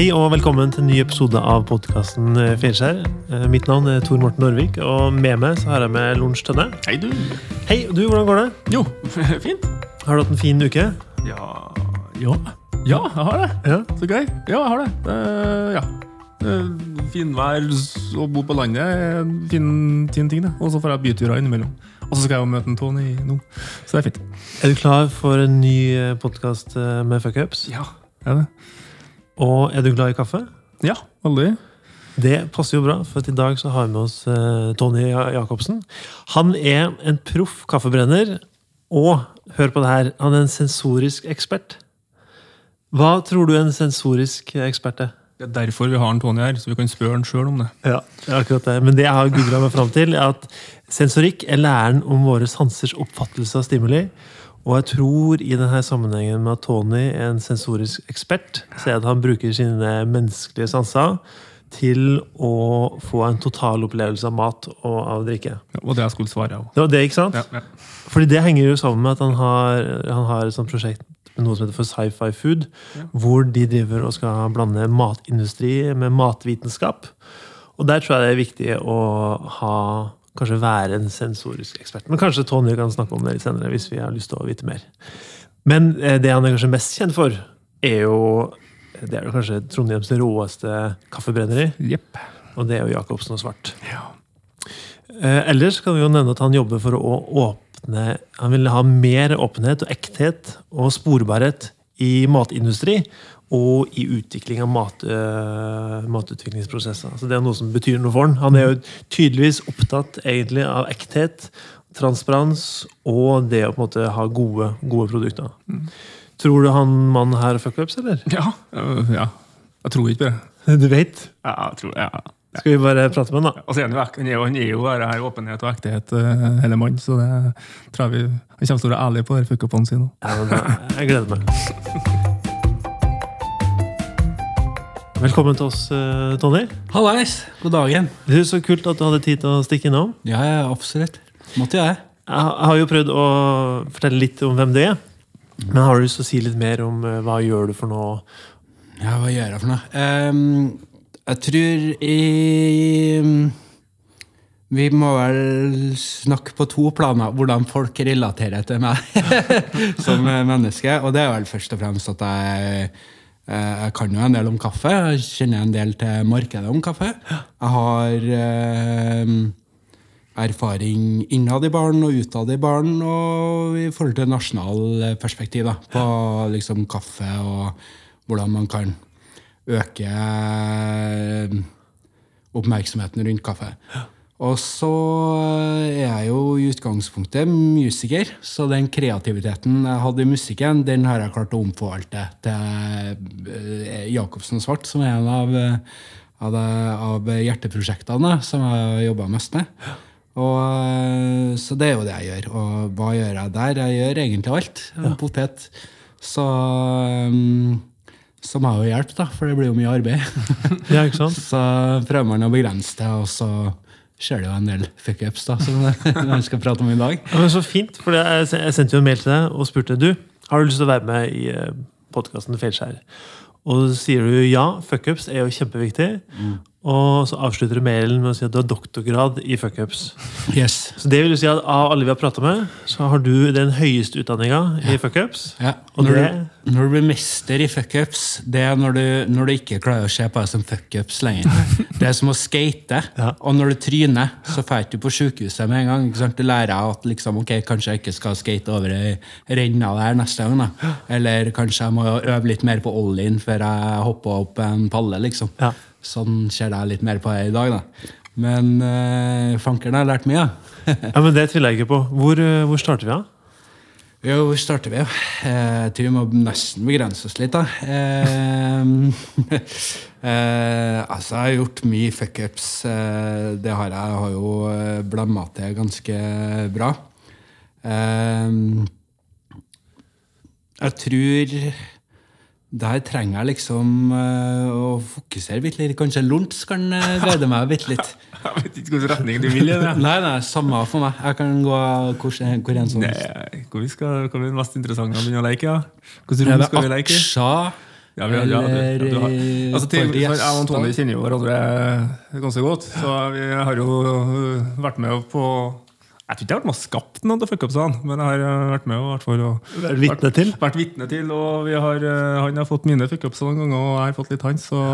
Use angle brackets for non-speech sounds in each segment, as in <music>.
Hei og velkommen til en ny episode av podkasten Fjellskjær. Eh, Mitt navn er Tor Morten Norvik, og med meg så har jeg med Lunsj Tønne. Hei, du. Hei, du, hvordan går det? Jo, <laughs> fint. Har du hatt en fin uke? Ja Ja, ja jeg har det. Ja. Så gøy. Ja, jeg har det. Uh, ja. Uh, Finvær og bo på landet er en fin, fin ting. det. Og så får jeg byturer innimellom. Og så skal jeg jo møte en Tony nå. Så det er fint. Er du klar for en ny podkast med fuckups? Ja, er det. Og er du glad i kaffe? Ja, veldig. Det passer jo bra, for i dag så har vi med oss eh, Tony Ja- Jacobsen. Han er en proff kaffebrenner, og hør på det her, han er en sensorisk ekspert. Hva tror du en sensorisk ekspert er? Det er derfor vi har en Tony her, så vi kan spørre han sjøl om det. Ja, det er akkurat det. Men det jeg har googla meg fram til, er at sensorikk er læren om våre sansers oppfattelse av stimuli. Og jeg tror i denne sammenhengen med at Tony er en sensorisk ekspert, så er det at han bruker sine menneskelige sanser til å få en total opplevelse av mat og av drikke. Ja, og det jeg skulle svare, av. òg. Det var det, ikke sant? Ja, ja. Fordi det henger jo sammen med at han har, han har et sånt prosjekt med noe som heter for Sci-Fi Food, Ja. hvor de driver og skal blande matindustri med matvitenskap. Og der tror jeg det er viktig å ha kanskje være en sensorisk ekspert. Men kanskje Tony kan snakke om det litt senere, hvis vi har lyst til å vite mer. Men eh, det han er kanskje mest kjent for, er jo det er jo kanskje Trondheims råeste kaffebrenneri. Yep. Og det er jo Jacobsen og Svart. Ja. Eh, ellers kan vi jo nevne at han jobber for å åpne Han vil ha mer åpenhet og ekthet og sporbarhet i matindustri og i utvikling av mat, uh, matutviklingsprosesser. Så det er noe som betyr noe for han. Han er jo tydeligvis opptatt egentlig av ekthet, transparens og det å på en måte ha gode, gode produkter. Tror du han mannen her fucker ups, eller? Ja. øh, ja. Jeg tror ikke på det. Du vet? Ja, jeg tror, ja. Skal vi bare prate med han, da? Og så er han er jo, han er jo bare her åpenhet og ektehet eh, hele mann, så det tror jeg vi, han kommer til å være ærlig på fuckupene sine. Ja, jeg gleder meg. <laughs> Velkommen til oss, eh, Tony. Hallais! God dagen. Det er Så kult at du hadde tid til å stikke innom. Ja, ja, absolutt. Måtte jeg. Jeg har- jo prøvd å fortelle litt om hvem du er. Men har du lyst til å si litt mer om eh, hva gjør du for noe? Ja, hva gjør jeg for noe? Um, jeg tror i Vi må vel snakke på to planer hvordan folk relaterer til meg <laughs> som menneske. Og det er vel først og fremst at jeg eh, jeg kan jo en del om kaffe. Jeg kjenner en del til markedet om kaffe. Jeg har eh, erfaring innad i baren og utad i baren, og i forhold til nasjonal perspektiv da, på liksom kaffe og hvordan man kan øke eh, oppmerksomheten rundt kaffe. Og så er jeg jo i utgangspunktet musiker, så den kreativiteten jeg hadde i musikken, den har jeg klart å omforvalte til eh, Jacobsen Svart, som er en av, eh, av, det, av hjerteprosjektene som jeg har jobba mest med. Og, eh, så det er jo det jeg gjør. Og hva gjør jeg der? Jeg gjør egentlig alt. En potet. Så um, må jeg jo hjelpe, da, for det blir jo mye arbeid. Ja, ikke sant? <laughs> så prøver man å begrense det, og så skjer det jo en del fuckups, som <laughs> vi skal prate om i dag. Ja, men så fint, for jeg, sendte jo en mail til deg og spurte du, har du lyst til å være med i podkasten Feilskjær. Og så sier du ja, fuckups er jo kjempeviktig. Og så avslutter du mailen med å si at du har doktorgrad i fuckups. Yes. Så det vil si at av alle vi har prata med, så har du den høyeste utdanninga i fuckups. Ja. Når, det- du, når du blir mester i fuckups, det er når du, når du ikke klarer å se på deg som fuckups lenger. Det er som å skate. <laughs> Ja. Og når du tryner, så drar du på sykehuset med en gang. Du lærer at liksom, ok, kanskje jeg ikke skal skate over ei renne der neste gang. Da. Eller kanskje jeg må øve litt mer på ollien før jeg hopper opp en palle. liksom. Ja. Sånn ser jeg litt mer på det i dag. da. Men uh, fankeren har lært mye. da. Ja, men Det tviler jeg ikke på. Hvor, eh, hvor starter vi, da? Jo, hvor starter vi? Eh, Jeg tror vi må nesten begrense oss litt, da. <laughs> Altså, jeg har gjort mye fuckups. Det har jeg. Jeg har jo blemma til ganske bra. Jeg tror der trenger jeg liksom eh, å fokusere litt. litt. Kanskje Lorentz kan glede veide meg bitte litt. <laughs> Jeg vet ikke hvilken retning du vil i. det. Nei, nei, samme for meg. Jeg kan gå hvor, hvor enn som helst. Hvor skal, hva er det mest interessante å begynne å leke? Ja? Hvilket Er rom skal vi leke? i? Ja, vi, ja, du, ja, du har, altså, til, jeg og. Tony kjenner jo hverandre ganske godt. Så vi har jo vært med på Jeg tror ikke jeg har vært med og skapt noen av fuckupsene, men jeg har vært med og, vært for å... og Vært vitne til? vært vitne til. Og vi har, eh, han har fått mine fuckups noen ganger, og jeg har fått litt hans. Så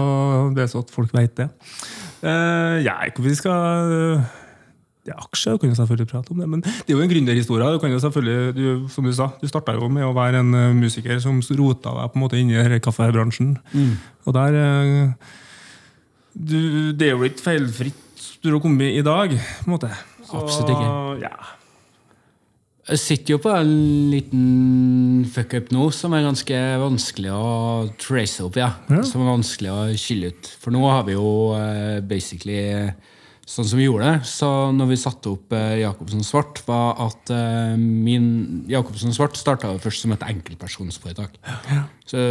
det er så at folk vet det. Uh, ja, ikke vi skal det er aksjer kan jo selvfølgelig prate om det, men det er jo en gründerhistorie. Du kan jo selvfølgelig, du, som du sa, du starta jo med å være en eh, musiker som rota deg på en måte inn i denne kaffebransjen. Og der eh, du, Det er jo ikke feilfritt du har kommet i dag, på en måte. Så, Absolutt ikke. Ja. Jeg sitter jo på en liten fuckup nå som er ganske vanskelig å trace opp. ja. Ja. Som er vanskelig å skille ut. For nå har vi jo eh, basically eh, sånn som vi gjorde det. Så når vi satte opp eh, Jacobsen Svart, var at eh, min Jacobsen Svart starta først som et enkeltpersonsforetak. Så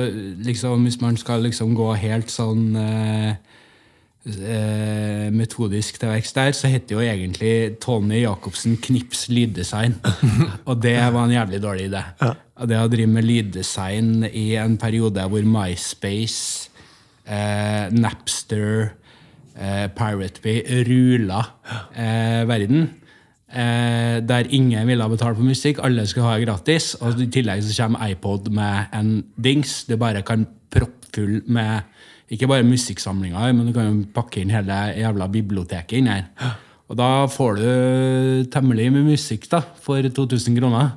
liksom, hvis man skal liksom gå helt sånn eh, eh, metodisk til verks der, så heter jo egentlig Tony Jacobsen Knips lyddesign. <laughs> og det var en jævlig dårlig idé. Og det å drive med lyddesign i en periode hvor MySpace, eh, Napster, eh, Pirate Bay rula eh, verden. Eh, der ingen ville betale for musikk, alle skulle ha det gratis. Og i tillegg så kommer iPod med en dings du bare kan proppfull med ikke bare musikksamlinger, men du kan jo pakke inn hele jævla biblioteket inn her. Og da får du temmelig mye musikk da, for 2000 kroner.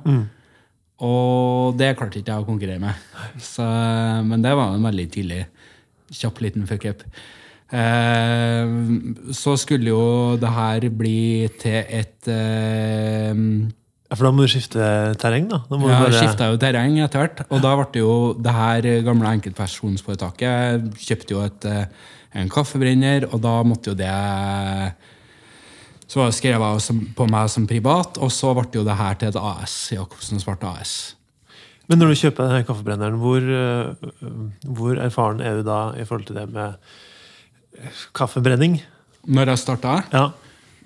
Og det klarte ikke jeg å konkurrere med. Så, men det var en veldig tidlig, kjapp liten fuck-up. Eh, så skulle jo det her bli til et eh, Ja, For da må du skifte terreng, da? da må du jeg bare- skifta jo terreng etter hvert. Og da ble det jo det her gamle enkeltpersonsforetaket kjøpte jo et, eh, en kaffebrenner, og da måtte jo det Så var det skrevet som- på meg som privat, og så ble jo det her til et AS. Jacobsen Svart AS. Men når du kjøper denne kaffebrenneren, hvor, øh, hvor erfaren er du da i forhold til det med kaffebrenning? Når jeg starta Ja.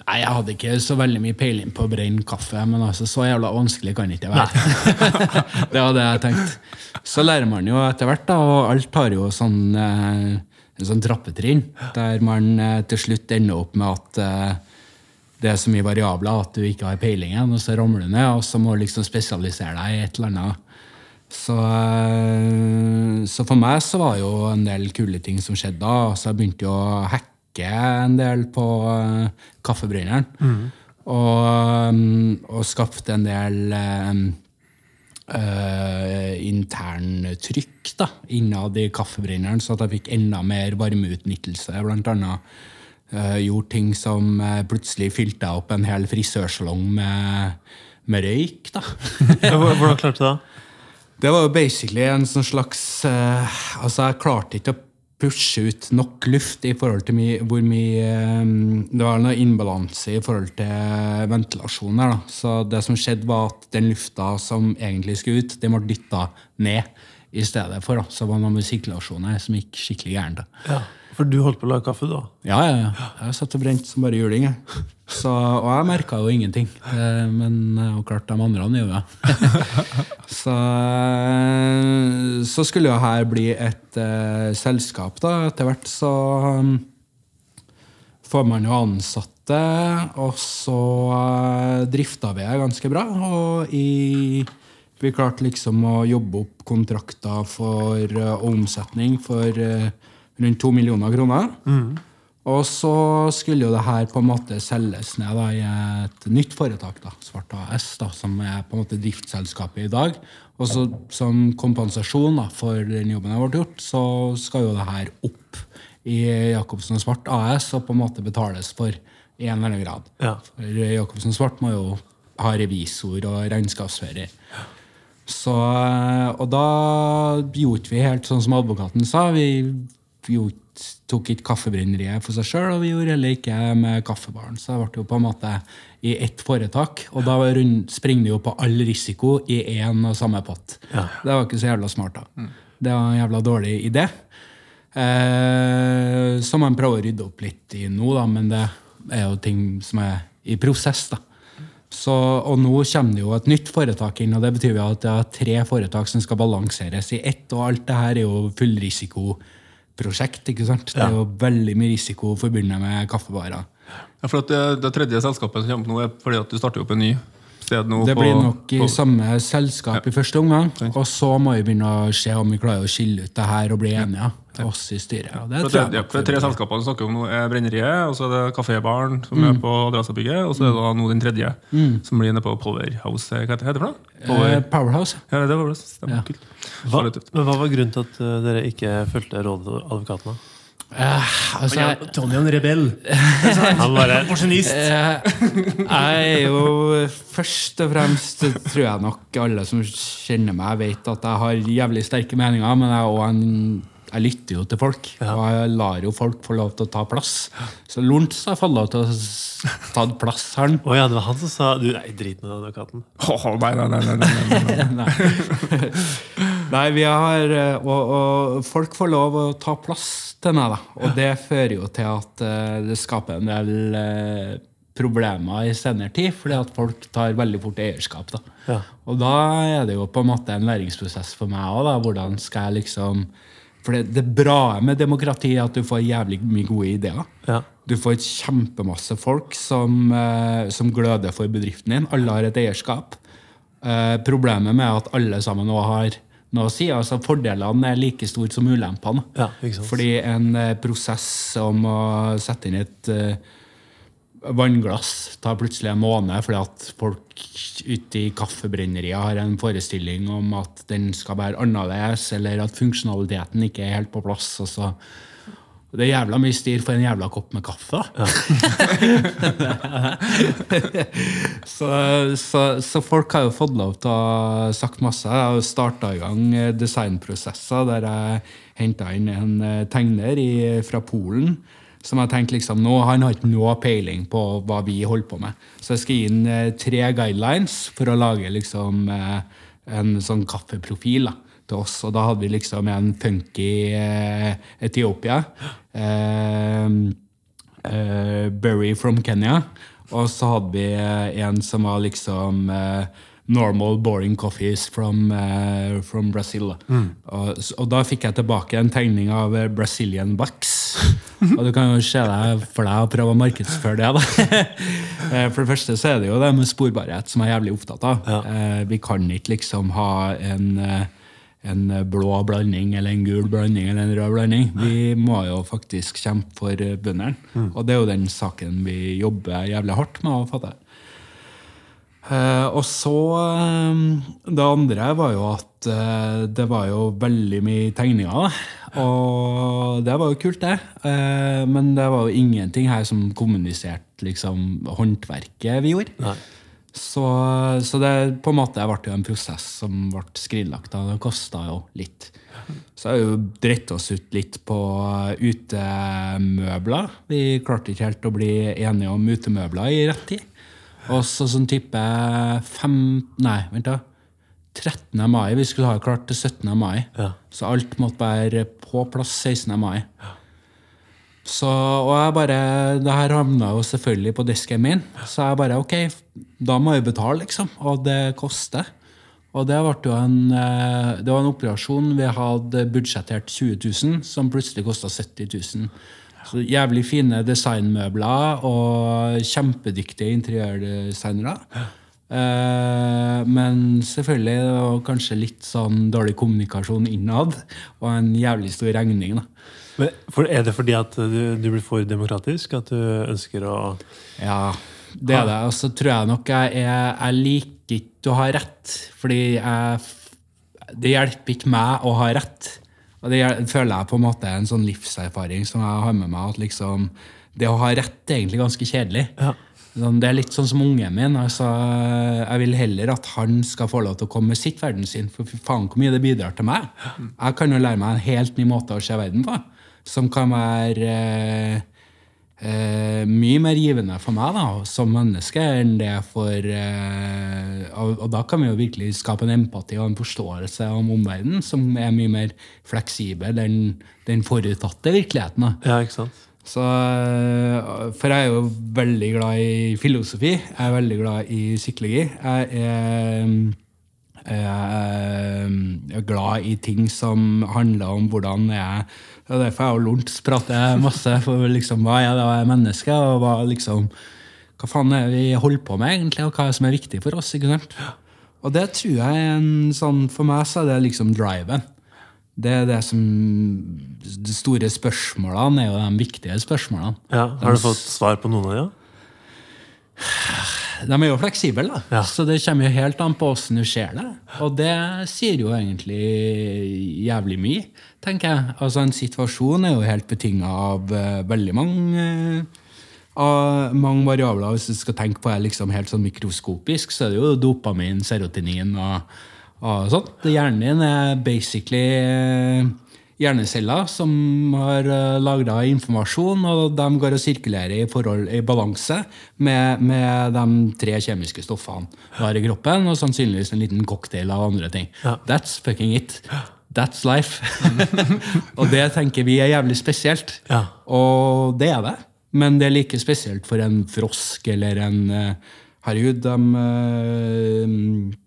Nei, Jeg hadde ikke så veldig mye peiling på å brenne kaffe, men altså, så jævla vanskelig kan det ikke være. <laughs> det var det jeg tenkte. Så lærer man jo etter hvert, da, og alt har jo sånn, eh, en sånn trappetrinn, der man eh, til slutt ender opp med at eh, det er så mye variabler at du ikke har peilingen, og så ramler du ned, og så må du liksom spesialisere deg i et eller annet. Så, eh, så for meg så var jo en del kule ting som skjedde da. Så jeg begynte jo å hacke en del på uh, kaffebrenneren. Og, um, og skapte en del um, uh, interntrykk da, innad i kaffebrenneren, så at jeg fikk enda mer varmeutnyttelse. Blant annet uh, gjorde ting som uh, plutselig fylte jeg opp en hel frisørsalong med, med røyk. da. <laughs> Hvordan klarte du det? Det var jo basically en sånn slags uh, Altså, jeg klarte ikke å pushe ut nok luft i forhold til my, hvor mye eh, Det var noe innbalanse i forhold til ventilasjon her, da. Så det som skjedde, var at den lufta som egentlig skulle ut, den ble dytta ned i stedet for. da. Så det var noe med sirkulasjonen her som gikk skikkelig gærent. Ja. For du holdt på å lage kaffe, da? Ja, ja, ja. Jeg satt og brente som bare juling. jeg. Så, og jeg merka jo ingenting. Eh, Men eh, og klart de andre gjorde det. <laughs> så, eh, så skulle jo her bli et uh, selskap, da. Etter hvert så um, får man jo ansatte, og så uh, drifta vi det ganske bra. Og i, vi klarte liksom å jobbe opp kontrakter for uh, omsetning for uh, rundt to millioner kroner. Og så skulle jo det her på en måte selges ned da, i et nytt foretak, da, Svart AS, da, som er på en måte driftsselskapet i dag. Og så som kompensasjon da, for den jobben jeg ble gjort, så skal jo det her opp i Jacobsen Svart AS og på en måte betales for i en eller annen grad. Ja. For Jacobsen Svart må jo ha revisor og regnskapsfører. Så, og da gjorde vi helt sånn som advokaten sa. Vi gjorde, tok ikke kaffebrenneriet for seg sjøl, og vi gjorde heller ikke med kaffebaren. Så det ble jo på en måte i ett foretak. Og da springer det jo på all risiko i én og samme pott. Ja. Det var ikke så jævla smart, da. Det var en jævla dårlig idé. Eh, som man prøver å rydde opp litt i nå, da, men det er jo ting som er i prosess. da. Så, og nå kommer det jo et nytt foretak inn, og det betyr jo at det er tre foretak som skal balanseres i ett. Og alt det her er jo fullrisikoprosjekt. ikke sant? Det er jo veldig mye risiko forbundet med kaffebarer. Ja, for at det, det tredje selskapet som kommer nå, er fordi at du starter opp en ny sted nå Det på, blir nok i på, samme selskap i første omgang, og så må vi begynne å se om vi klarer å skille ut det her og bli enige, oss i styret. Og det er tror jeg ja, nok det tre selskapene du snakker om nå, er Brenneriet, og så er det Kafébaren, som Mm. er på Adressabygget, og så er det da nå den tredje, som blir nede på Powerhouse. Hva heter det for noe? Power, Eh, Powerhouse. ja, det var det. Stemmer. Ja. Kult. Hva, men hva var grunnen til at eh, dere ikke fulgte rådet til advokatene? Eh, altså, jeg, Tony er en rebell. <laughs> Han bare Pensjonist. Uh, jeg er jo først og fremst tror jeg nok alle som kjenner meg, vet at jeg har jævlig sterke meninger, men jeg, er en, jeg lytter jo til folk. Og jeg lar jo folk få lov til å ta plass. Så Lorentz har fått lov til å ta plass, han. Å ja, det var han som sa du, Nei, drit med katten. Åh, nei, nei, nei, nei, nei, nei. Nei. <laughs> Nei, vi har eh, og, og folk får lov å ta plass til meg, da. Og det fører jo til at eh, det skaper en del eh, problemer i senere tid, fordi at folk tar veldig fort eierskap. da. Ja. Og da er det jo på en måte en læringsprosess for meg òg. Hvordan skal jeg liksom For det, det bra med demokrati er at du får jævlig mye gode ideer. Ja. Du får et kjempemasse folk som, som gløder for bedriften din. Alle har et eierskap. Problemet med at alle sammen nå har noe å si, altså Fordelene er like store som ulempene. Ja. Fordi en eh, prosess om å sette inn et eh, vannglass tar plutselig en måned fordi at folk ute i kaffebrenneriet har en forestilling om at den skal være annerledes, eller at funksjonaliteten ikke er helt på plass. og så det er jævla mye styr for en jævla kopp med kaffe. <laughs> så, så, så folk har jo fått lov til å ha sagt masse. Jeg har starta i gang eh, designprosesser der jeg henta inn en eh, tegner i, fra Polen. Som jeg tenkte liksom, nå, Han har ikke noe peiling på hva vi holder på med. Så jeg skal gi inn eh, tre guidelines for å lage liksom en sånn kaffeprofil. da til oss, og da hadde vi liksom en funky eh, Etiopia. Eh, eh, Berry from Kenya. Og så hadde vi eh, en som var liksom eh, Normal boring coffees from, eh, from Brazil. Og, og da fikk jeg tilbake en tegning av Brazilian Bucks. <laughs> og du kan jo se deg for deg å prøve å markedsføre det. da. <laughs> For det første så er det jo det med sporbarhet som jeg er jævlig opptatt av. Eh, vi kan ikke liksom ha en en blå blanding eller en gul blanding eller en rød blanding. Vi må jo faktisk kjempe for bøndene. Mm. Og det er jo den saken vi jobber jævlig hardt med å få til. Eh, og så eh, Det andre var jo at eh, det var jo veldig mye tegninger. Da. Og det var jo kult, det. Eh, men det var jo ingenting her som kommuniserte liksom, håndverket vi gjorde. Nei. Så, så det på en måte ble jo en prosess som ble skrinlagt. Det kosta jo litt. Så har vi jo dritt oss ut litt på utemøbler. Vi klarte ikke helt å bli enige om utemøbler i rett tid. Og så sånn type fem Nei, vent da. 13. mai. Vi skulle ha klart til 17. mai. Ja. Så alt måtte være på plass 16. mai. Så, og jeg bare, det her havna jo selvfølgelig på disken min. Så jeg bare ok, da må jeg betale, liksom. Og det koster. Og det, ble jo en, eh, det var en operasjon vi hadde budsjettert 20 000, som plutselig kosta 70 000. Så jævlig fine designmøbler og kjempedyktige interiørdesignere. Eh, men selvfølgelig det var kanskje litt sånn dårlig kommunikasjon innad, og en jævlig stor regning. da. Men for, er det fordi at du, du blir for demokratisk? At du ønsker å Ja, det er det. Og så tror jeg nok jeg, jeg, jeg liker ikke å ha rett. Fordi jeg, det hjelper ikke meg å ha rett. Og det føler jeg på en måte er en sånn livserfaring som jeg har med meg. at liksom, Det å ha rett er egentlig ganske kjedelig. Ja. Sånn, Det er litt sånn som ungen min. altså Jeg vil heller at han skal få lov til å komme med sitt verdenssyn. For fy faen hvor mye det bidrar til meg. Jeg kan jo lære meg en helt ny måte å se verden på. Som kan være eh, eh, mye mer givende for meg da, som menneske enn det for eh, og, og da kan vi jo virkelig skape en empati og en forståelse om omverdenen som er mye mer fleksibel enn den forutatte virkeligheten. da. Ja, ikke sant? Så, eh, for jeg er jo veldig glad i filosofi. Jeg er veldig glad i psykologi. Jeg er, jeg er glad i ting som handler om hvordan jeg Det er derfor jeg og Lorentz prater masse. For liksom, hva er det å være menneske, og hva, liksom, hva faen er det vi holder på med, egentlig, og hva er det som er viktig for oss? ikke sant? Og det tror jeg er en sånn For meg så er det liksom driven. Det er det som De store spørsmålene er jo de viktige spørsmålene. Ja, Har du fått svar på noen av dem? <sighs> De er jo fleksible, da. Ja. så det kommer jo helt an på åssen du ser det. Og det sier jo egentlig jævlig mye, tenker jeg. Altså En situasjon er jo helt betinga av uh, veldig mange uh, av mange variabler. Hvis du skal tenke på det liksom helt sånn mikroskopisk, så er det jo dopamin, serotinin og, og sånt. Hjernen din er basically eh, hjerneceller som har uh, lagra informasjon, og de går og sirkulerer i, forhold, i balanse med, med de tre kjemiske stoffene du har i kroppen, og sannsynligvis en liten cocktail av andre ting. Ja. That's fucking it. That's life. <laughs> og det tenker vi er jævlig spesielt. Ja. Og det er det. Men det er like spesielt for en frosk eller en eh, Herregud, de eh, eh,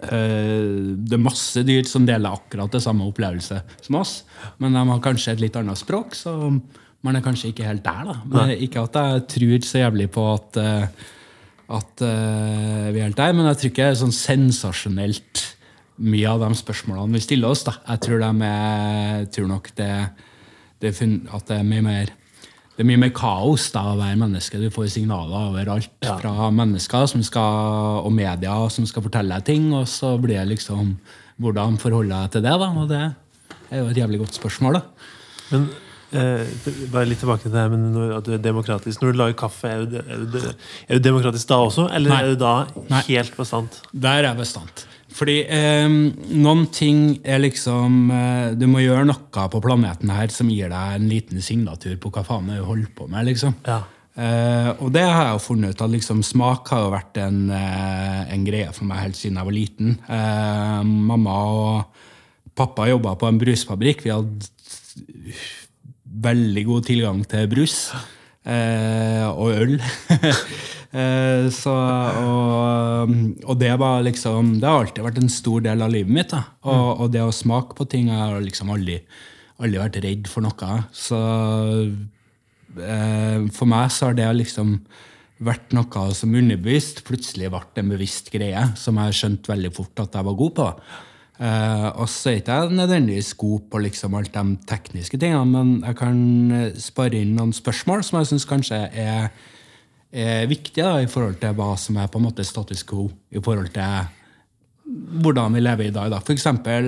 Det er masse dyr som deler akkurat det samme opplevelse som oss, men de har kanskje et litt annet språk, så man er kanskje ikke helt der. da. Men ikke at jeg tror så jævlig på at, eh, at eh, vi er helt der, men jeg tror ikke det er sånn sensasjonelt mye av de spørsmålene vi stiller oss. da. Jeg tror, de er, tror nok det, det at det er mye mer det er mye mer kaos da, å være menneske. Du får signaler overalt Ja. fra mennesker som skal, og media som skal fortelle deg ting, og så blir det liksom Hvordan forholder jeg til det? da? Og det er jo et jævlig godt spørsmål. da. Men eh, bare litt tilbake til det her med at du er demokratisk. Når du lager kaffe, er du, er du, er du demokratisk da også, eller Nei. er du da Nei. helt bastant? Der er jeg bastant. Fordi eh, noen ting er liksom eh, Du må gjøre noe på planeten her som gir deg en liten signatur på hva faen du holder på med. liksom. Ja. Eh, og det har jeg jo funnet ut at liksom, smak har jo vært en, eh, en greie for meg helt siden jeg var liten. Eh, mamma og pappa jobba på en brusfabrikk. Vi hadde veldig god tilgang til brus. Eh, og øl. <laughs> eh, så, og, og det var liksom Det har alltid vært en stor del av livet mitt. Da. Og, og det å smake på ting Jeg har liksom aldri, aldri vært redd for noe. Så eh, for meg så har det liksom vært noe som underbevisst plutselig ble en bevisst greie, som jeg skjønte veldig fort at jeg var god på. Eh, og så er ikke jeg nødvendigvis god på liksom alt de tekniske tingene, men jeg kan eh, spare inn noen spørsmål som jeg syns kanskje er, er viktige da, i forhold til hva som er på en måte status quo i forhold til hvordan vi lever i dag. Da. For eksempel,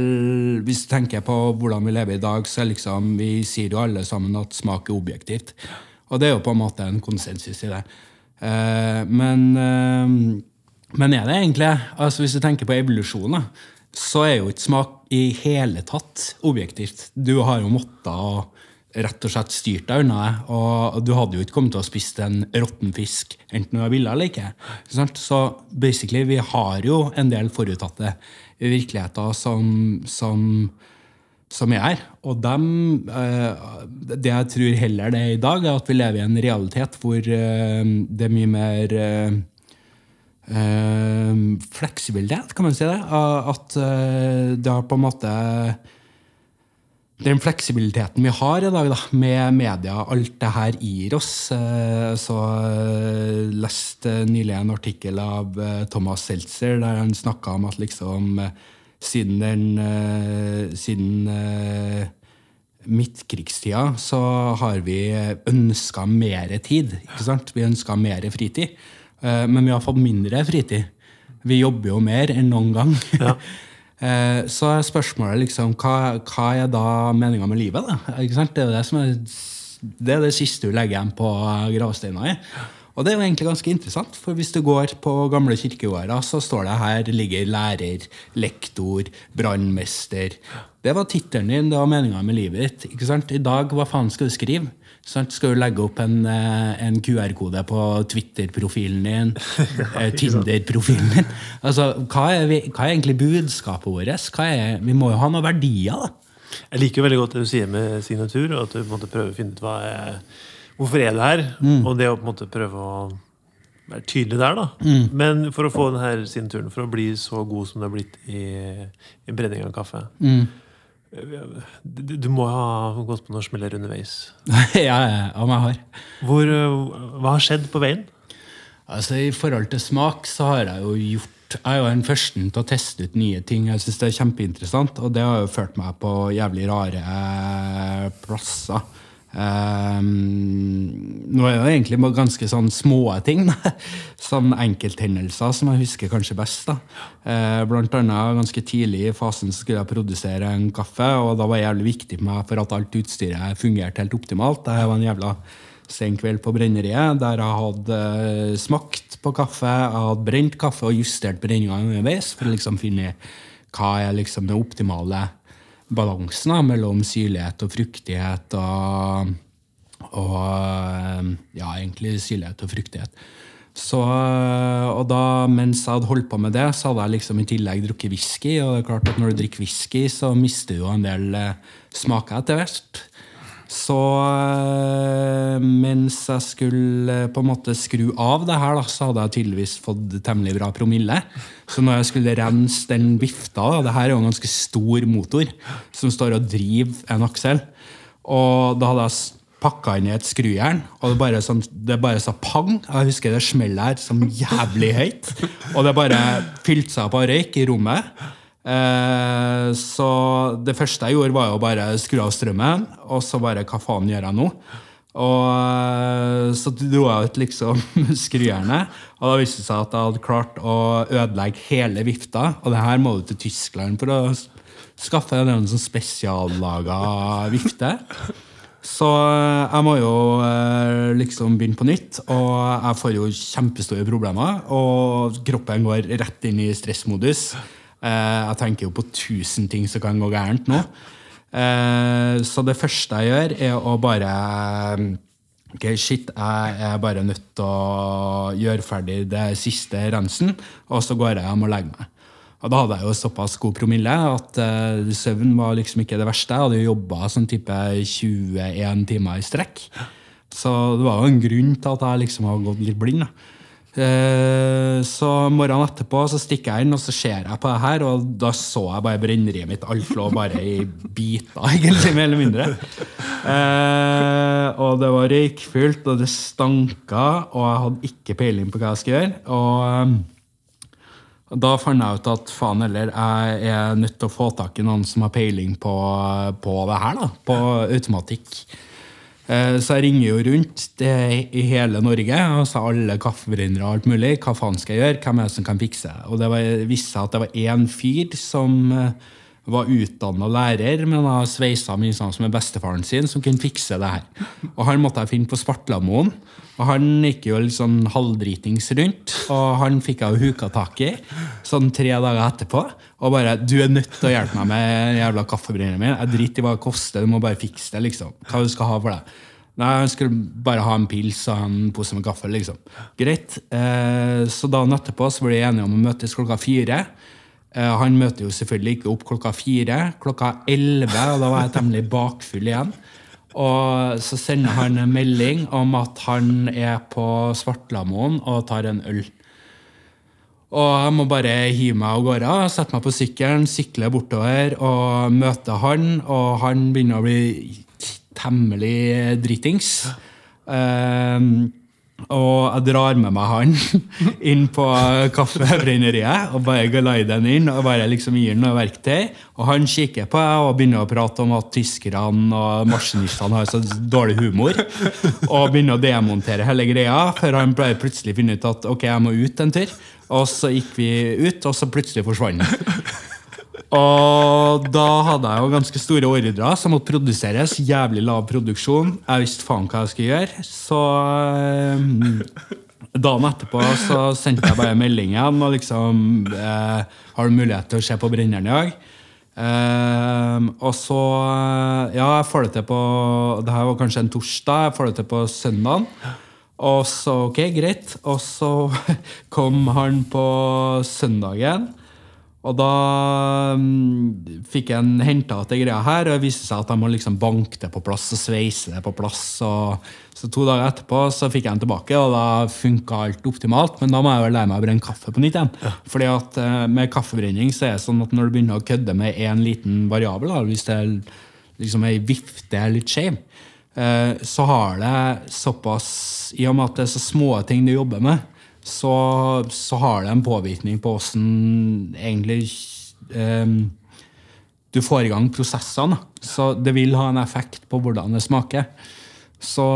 hvis du tenker på hvordan vi lever i dag, så liksom, vi sier jo alle sammen at smak er objektivt. Og det er jo på en måte en konsensus i det. Uh, men, uh, men er det egentlig altså Hvis du tenker på evolusjon, da, så er jo ikke smak i hele tatt objektivt. Du har jo måttet rett og slett styrt deg unna det. Og du hadde jo ikke kommet til å spist en råtten fisk enten du ville eller ikke. Så basically, vi har jo en del forutatte virkeligheter som, som, som er her. Og dem, eh, det jeg tror heller det er i dag, er at vi lever i en realitet hvor eh, det er mye mer eh, fleksibilitet, kan man si det. At eh, det har på en måte den fleksibiliteten vi har i dag da, med media, alt det her gir oss. eh, Så eh, leste nylig en artikkel av Thomas Seltzer der han snakka om at liksom siden den Siden midtkrigstida så har vi ønska mer tid. ikke sant? Vi ønska mer fritid. Eh, Men vi har fått mindre fritid. Vi jobber jo mer enn noen gang. Ja. <laughs> Så er spørsmålet liksom, hva, hva er da meninga med livet? da? Det er det som er det, er det siste du legger igjen på gravsteina i. Og det er jo egentlig ganske interessant, for hvis du går på gamle kirkegårder, så står det her ligger lærer, lektor, brannmester. Det var tittelen din, det var meninga med livet ditt. I dag, hva faen skal du skrive? Sant? Skal du legge opp en, eh, en QR-kode på Twitter-profilen din? <laughs> ja, Tinder-profilen din? Altså, hva er, vi, hva er egentlig budskapet vårt? Er, vi må jo ha noen verdier, da. Jeg liker jo veldig godt det du sier med signatur, og at du på en måte prøver å finne ut hva er, hvorfor er du her? Og det å på en måte prøve å være tydelig der, da. Men for å få denne signaturen, for å bli så god som du har blitt i, i brenning av kaffe du, du må ha gått på noen smeller underveis. <laughs> ja, ja, om jeg har. Hvor, hva har skjedd på veien? Altså, I forhold til smak så har jeg jo gjort Jeg er jo den første til å teste ut nye ting. Jeg synes det er kjempeinteressant, og det har jo ført meg på jævlig rare eh, plasser. Um, nå er det egentlig bare ganske sånn små ting. <laughs> sånn enkelthendelser som jeg husker kanskje best. da. Uh, blant annet ganske tidlig i fasen skulle jeg produsere en kaffe, og da var det jævlig viktig for meg for at alt utstyret fungerte helt optimalt. Det var en jævla sen kveld på brenneriet der jeg hadde uh, smakt på kaffe, jeg hadde brent kaffe og justert brenninga underveis for å liksom finne hva er liksom det optimale balansen da, mellom syrlighet og fruktighet og, og Ja, egentlig syrlighet og fruktighet. Så, og da, mens jeg hadde holdt på med det, så hadde jeg liksom i tillegg drukket whisky. Og det er klart at når du drikker whisky, så mister du jo en del eh, smaker etter hvert. Så eh, mens jeg skulle på en måte skru av det her, da, så hadde jeg tydeligvis fått temmelig bra promille. Så når jeg skulle rense den vifta da, Det her er jo en ganske stor motor som står og driver en aksel. Og da hadde jeg pakka inn i et skrujern, og det bare, sånn, det bare sa pang. Jeg husker det smellet her som jævlig høyt. Og det bare fylte seg opp av røyk i rommet. Eh, så det første jeg gjorde, var jo bare skru av strømmen, og så bare Hva faen gjør jeg nå? Og eh, så dro jeg ut liksom <laughs> skrujernet, og da viste det seg at jeg hadde klart å ødelegge hele vifta. Og det her må du til Tyskland for å skaffe. Er en sånn spesiallaga vifte. Så eh, jeg må jo liksom begynne på nytt, og jeg får jo kjempestore problemer. Og kroppen går rett inn i stressmodus. Eh, jeg tenker jo på tusen ting som kan gå gærent nå. Eh, så det første jeg gjør, er å bare Ok, shit, jeg er bare nødt til å gjøre ferdig det siste rensen, og så går jeg hjem og legger meg. Og da hadde jeg jo såpass god promille at uh, søvn var liksom ikke det verste. Jeg hadde jo jobba sånn type 21 timer i strekk. Så det var jo en grunn til at jeg liksom har gått litt blind. da. Eh, så morgenen etterpå så stikker jeg inn, og så ser jeg på det her, og da så jeg bare brenneriet mitt. Alt lå bare i biter, <laughs> egentlig, mer eller mindre. Eh, og det var røykfullt, og det stanka, og jeg hadde ikke peiling på hva jeg skulle gjøre. Og eh, da fant jeg ut at faen heller, jeg er nødt til å få tak i noen som har peiling på, på det her, da, på automatikk. Eh, så jeg ringer jo rundt i hele Norge, og sa alle kaffebrennere og alt mulig. Hva faen skal jeg gjøre? Hvem er det som kan fikse? Og det var, viste seg at det var én fyr som eh, var utdanna lærer, men har sveisa mye sånn som med bestefaren sin, som kunne fikse det her. Og han måtte jeg finne på Svartlamoen. Og han gikk jo litt sånn halvdritings rundt, og han fikk jeg jo huka tak i sånn tre dager etterpå. Og bare 'Du er nødt til å hjelpe meg med jævla kaffebrenneren min.' 'Jeg driter i hva det koster, du må bare fikse det.' liksom. Hva du skal ha for det? Nei, Han skulle bare ha en pils og en pose med kaffe. liksom. Greit. Eh, så dagen etterpå så ble vi enige om å møtes klokka fire. Eh, han møter jo selvfølgelig ikke opp klokka fire. Klokka elleve, og da var jeg temmelig bakfull igjen. Og så sender han en melding om at han er på Svartlamoen og tar en øl. Og jeg må bare hive meg av gårde, sette meg på sykkelen, sykle bortover og møte han. Og han begynner å bli temmelig dritings. Um, og jeg drar med meg han <laughs> inn på kaffebrenneriet og bare glider den inn og bare liksom gir noe verktøy. Og han kikker på meg og begynner å prate om at tyskerne og maskinistene har så dårlig humor. Og begynner å demontere hele greia, før han bare plutselig finner ut at ok, jeg må ut en tur. Og så gikk vi ut, og så plutselig forsvant han. Og da hadde jeg jo ganske store ordrer som måtte produseres. Jævlig lav produksjon. Jeg visste faen hva jeg skulle gjøre. Så eh, dagen etterpå så sendte jeg bare melding igjen og liksom eh, Har du mulighet til å se på Brenneren i dag? Eh, og så Ja, jeg får det til på Det her var kanskje en torsdag. Jeg får det til på søndagen. Og så, ok, greit. Og så <laughs> kom han på søndagen. Og da um, fikk jeg en henta til greia her, og det viste seg at jeg må liksom banke det på plass og sveise det på plass. Og, så to dager etterpå så fikk jeg den tilbake, og da funka alt optimalt. Men da må jeg jo lære meg å brenne kaffe på nytt igjen. Fordi at uh, med kaffebrenning så er det sånn at når du begynner å kødde med én liten variabel, da, hvis det er liksom ei vifte er litt skeiv, uh, så har det såpass I og med at det er så små ting du jobber med, så, så har det en påvirkning på åssen egentlig eh, du får i gang prosessene. Så det vil ha en effekt på hvordan det smaker. Så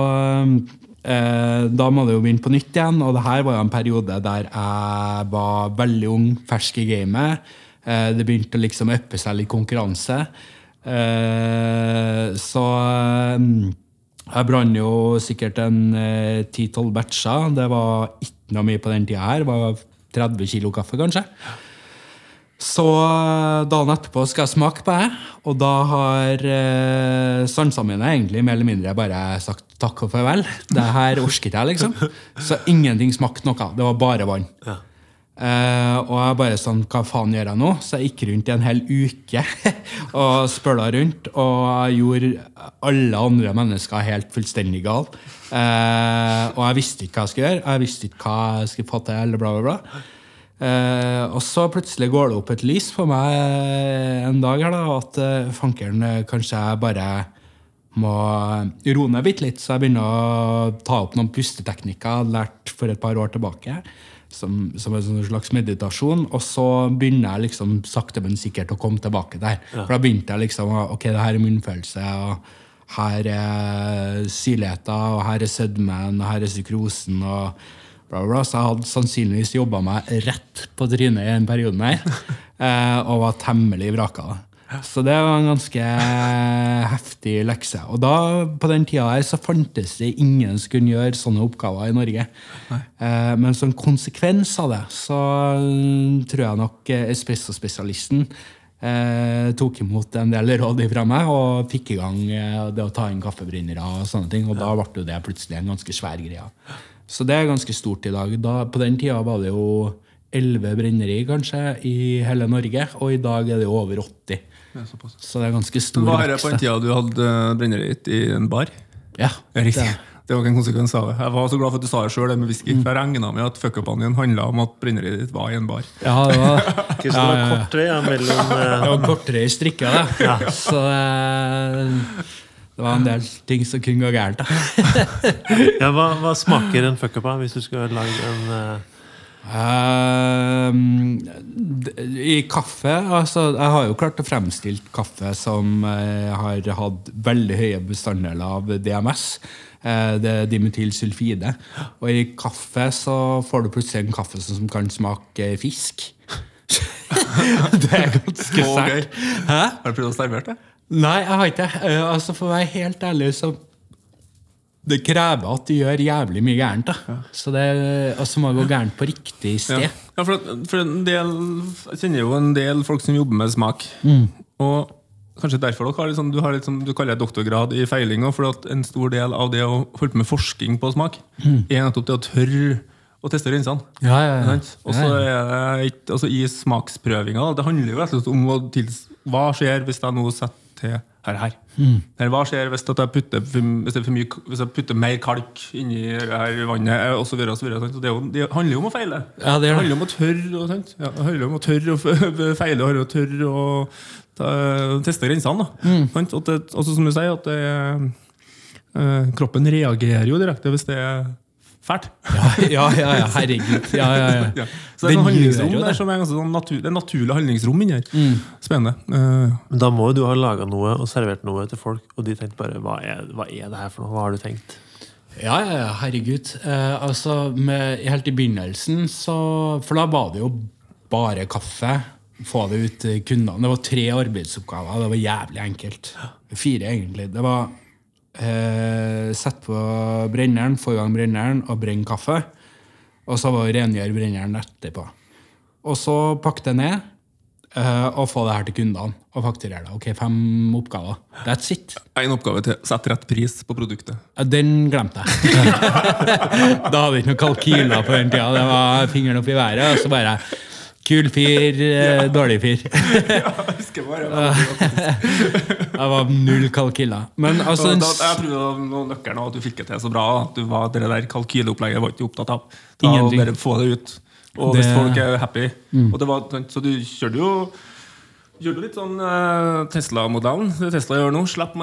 eh, da må det jo begynne på nytt igjen. Og det her var jo en periode der jeg var veldig ung, fersk i gamet. Eh, det begynte å liksom uppe seg litt konkurranse. Eh, så eh, jeg brant jo sikkert en ti-tolv batcher. Det var ikke noe mye på den tida her. Var 30 kilo kaffe, kanskje. Så eh, dagen etterpå skal jeg smake på det, og da har eh, sansene mine egentlig mer eller mindre bare sagt takk og farvel. Det her orsket jeg, liksom. Så ingenting smakte noe. Det var bare vann. Eh, og jeg bare sånn, hva faen gjør jeg nå? Så jeg gikk rundt i en hel uke <laughs> og spøla rundt. Og jeg gjorde alle andre mennesker helt fullstendig gale. Uh, og jeg visste ikke hva jeg skulle gjøre. Jeg visste ikke hva jeg skulle få til, eller bla, bla, bla. uh, og så plutselig går det opp et lys for meg en dag her da, at eh, fankeren, kanskje jeg bare må roe ned bitte litt. Så jeg begynner å ta opp noen pusteteknikker jeg hadde lært for et par år tilbake. Som, som en sånn slags meditasjon. Og så begynner jeg liksom sakte, men sikkert å komme tilbake der. For da begynte jeg liksom Ok, det her er munnfølelse. og her er syrligheten, og her er sødmen, og her er sykrosen. og bla, bla. Så jeg hadde sannsynligvis jobba meg rett på trynet i en periode her. <laughs> eh, og var temmelig vraka. Så det var en ganske heftig lekse. Og da, på den tida her så fantes det ingen som kunne gjøre sånne oppgaver i Norge. Eh, men som konsekvens av det så mm, tror jeg nok espressospesialisten espresso-spesialisten eh, tok imot en del råd fra meg og fikk i gang eh, det å ta inn kaffebrennere og sånne ting. Og da ble det plutselig en ganske svær greie. Så det er ganske stort i dag. Da, på den tida var det jo elleve brenneri kanskje i hele Norge, og i dag er det over 80. Så det er ganske stor Var det på den tida du hadde brenneriet ditt i en bar? Ja, Ja, det- Det var ikke en konsekvens av det. Jeg var så glad for at du sa det sjøl, med whisky. Mm. jeg regna med at fuck-upen din handla om at brenneriet ditt var i en bar. Ja, det var, <laughs> Ikke så det var kort ja, mellom <laughs> det eh, var kortere i strikka, det. Så eh, det var en del ting som kunne gå gærent. da. <laughs> ja, hva, hva smaker en fuck-up av hvis du skal lage en eh, D- I kaffe altså, Jeg har jo klart å fremstille kaffe som uh, har hatt veldig høye bestanddeler av DMS. Uh, det er dimethylsulfide. Og i kaffe så får du plutselig en kaffe som kan smake fisk. <laughs> det er ganske sært. Har du prøvd å servere det? Nei, jeg har ikke det. Eh, altså, for å være helt ærlig, så Det krever at du gjør jævlig mye gærent. da. Så det altså, må gå gærent på riktig sted. Ja, ja for, for en del, Jeg kjenner jo en del folk som jobber med smak. Og Kanskje derfor dere har sånn, du har sånn, du kaller det doktorgrad i feiling. For at en stor del av det å holde med forskning på smak, er nettopp det å tørre å teste grensene. Ja, ja, ja. Og så er det ikke, altså I smaksprøvinga Det handler jo og om å tils, hva skjer hvis jeg nå setter til her, her. Eller hva skjer hvis, jeg putter, hvis, mye, hvis jeg putter mer kalk inni her vannet? eh, Og så videre, og så videre, sant? Så det, jo, det handler jo om å feile. Ja, det det. handler om å tørre. Og, sant? Ja, det handler om å tørre å <laughs> feile og tørre å ta, teste grensene. Mm. At det, altså, som du sier, at det, eh, kroppen reagerer jo direkte hvis det er fælt. Ja, ja, ja, herregud. Ja, ja, ja. <laughs> Så det er Den handlingsrom det. som er ganske sånn natur, det er naturlig handlingsrom inni her. Spennende. Uh, Men da må jo du ha laga noe og servert noe til folk, og de tenkte bare hva er, hva er det her for noe? Hva har du tenkt? Ja, ja, ja, herregud. Eh, altså, med, helt i begynnelsen så For da var det jo bare kaffe. Få det ut til kundene. Det var tre arbeidsoppgaver. Det var jævlig enkelt. Fire, egentlig. Det var eh, sette på brenneren, få i gang brenneren og brenne kaffe. Og så var det rengjøre brenneren etterpå. Og så pakke det ned eh, og få det her til kundene og fakturere det. Ok, fem oppgaver. That's it. en oppgave til sett rett pris på produktet. Den glemte jeg. <laughs> da hadde jeg ikke noen kalkyler på den tida. Det var fingeren opp i været. Og så bare Kul fyr, <laughs> ja. dårlig fyr. <laughs> ja, Jeg husker bare <laughs> Jeg var null kalkyler. Men altså da, jeg trodde det var nøkkelen at du fikk det til så bra. At du var, det der kalkyleopplegget var ikke opptatt av. Da, Ingenting. bare få det ut. Og Det- hvis folk er happy. Det var, så du kjørte jo Gjør du litt sånn eh, Tesla-modellen? Tesla gjør nå. Slipp,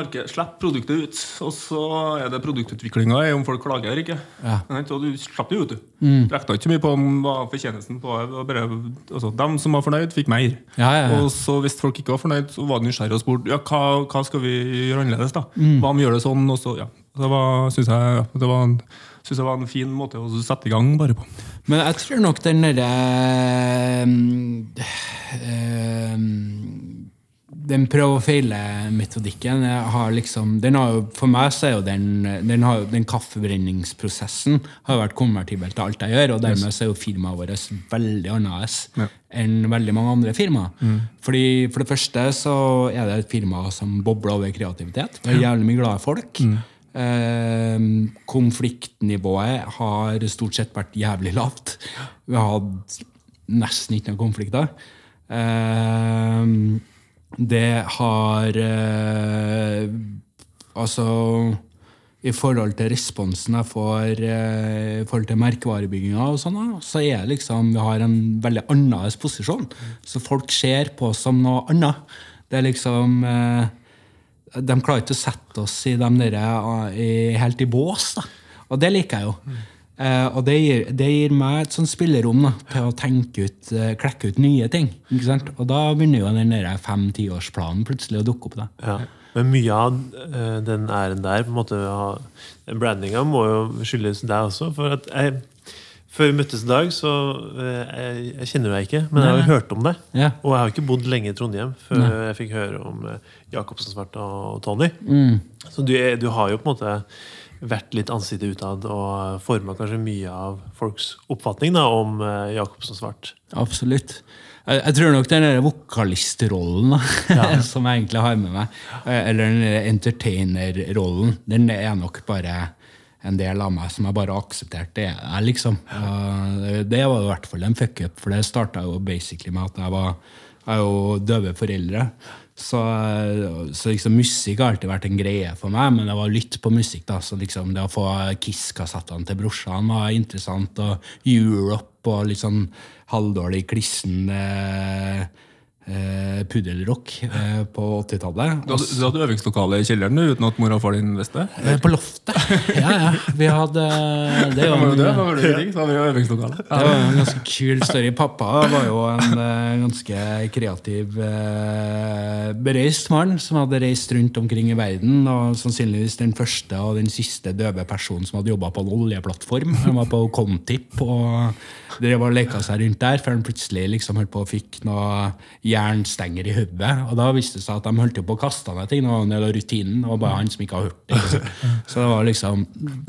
produktet ut. Og så er det produktutviklinga i om folk klager eller ikke. Ja. Så du slapp det ut, du. du. Rekna ikke så mye på om hva fortjenesten på. Bare, altså, dem som var fornøyd, fikk mer. Ja, ja, ja. Og så hvis folk ikke var fornøyd, så var det nysgjerrig og spurte ja, hva, hva skal vi gjøre annerledes. da? Mm. Hva om vi gjør det sånn? Og så, ja. Det syns jeg, det var en, synes jeg var en fin måte å sette i gang bare på. Men jeg tror nok den derre øh, Den prøve og feile-metodikken har liksom, den har jo, For meg så er jo den, den, har, den kaffebrenningsprosessen har vært konvertibel til alt jeg gjør, og dermed så er jo firmaet vårt veldig annerledes Ja. enn veldig mange andre firmaer. Fordi For det første så er det et firma som bobler over kreativitet. Det er jævlig mye glade folk. Eh, konfliktnivået har stort sett vært jævlig lavt. Vi har hatt nesten ikke noen konflikter. Eh, det har eh, Altså i forhold til responsen jeg får eh, i forhold til merkevarebygginga, og sånn, så er liksom, vi har en veldig annerledes posisjon. Så folk ser på oss som noe annet. Det er liksom eh, De klarer ikke å sette oss i dem der, eh, helt i bås. da. Og det liker jeg jo. Eh, og det gir, det gir meg et sånt spillerom da, til å tenke ut, uh, klekke ut nye ting. ikke sant? Og da begynner jo den fem-tiårsplanen plutselig å dukke opp. da. Ja. Men mye av den æren der på en måte den Brandinga må jo skyldes deg også. For at jeg, Før vi møttes i dag, så eh, jeg, jeg kjenner deg ikke, men jeg har jo hørt om deg. Ja. Og jeg har ikke bodd lenge i Trondheim før jeg fikk høre om eh, Jacobsen Svart og Tony. Mm. Så du, du har jo på en måte vært litt ansiktet utad og forma kanskje mye av folks oppfatning da, om eh, Jacobsen Svart. Absolutt. Jeg, jeg tror nok den vokalistrollen da, <laughs> som jeg egentlig har med meg, eller den entertainerrollen, den er nok bare en del av meg som jeg bare aksepterte akseptert. Det er jeg, liksom. Eh, Det var i hvert fall en fuck-up, for det starta jo basically med at jeg var jeg er jo døve foreldre. Så, så liksom musikk har alltid vært en greie for meg, men det var lytt på musikk. da, så liksom Det å få Kiss-kassettene til brorsan var interessant, og Europe og litt sånn halvdårlig klissen eh, eh, puddelrock eh, på 80-tallet. Du du hadde øvingslokale i kjelleren uten at mor og far din visste? Eh, På loftet. <laughs> Ja, ja. Vi hadde Det Da var det det, var det var det øvingslokale. det var en ganske kul story. Pappa var jo en eh, ganske kreativ, uh, bereist mann som hadde reist rundt omkring i verden. Og sannsynligvis den første og den siste døve personen som hadde jobba på en oljeplattform. Han var på Contip og drev og leka seg rundt der, før han plutselig liksom holdt på og fikk noe jernstenger i hodet. Og da viste det seg at de holdt på å kaste ned ting. Det var en del av rutinen, og bare han som ikke har hørt det. <laughs> Så det var liksom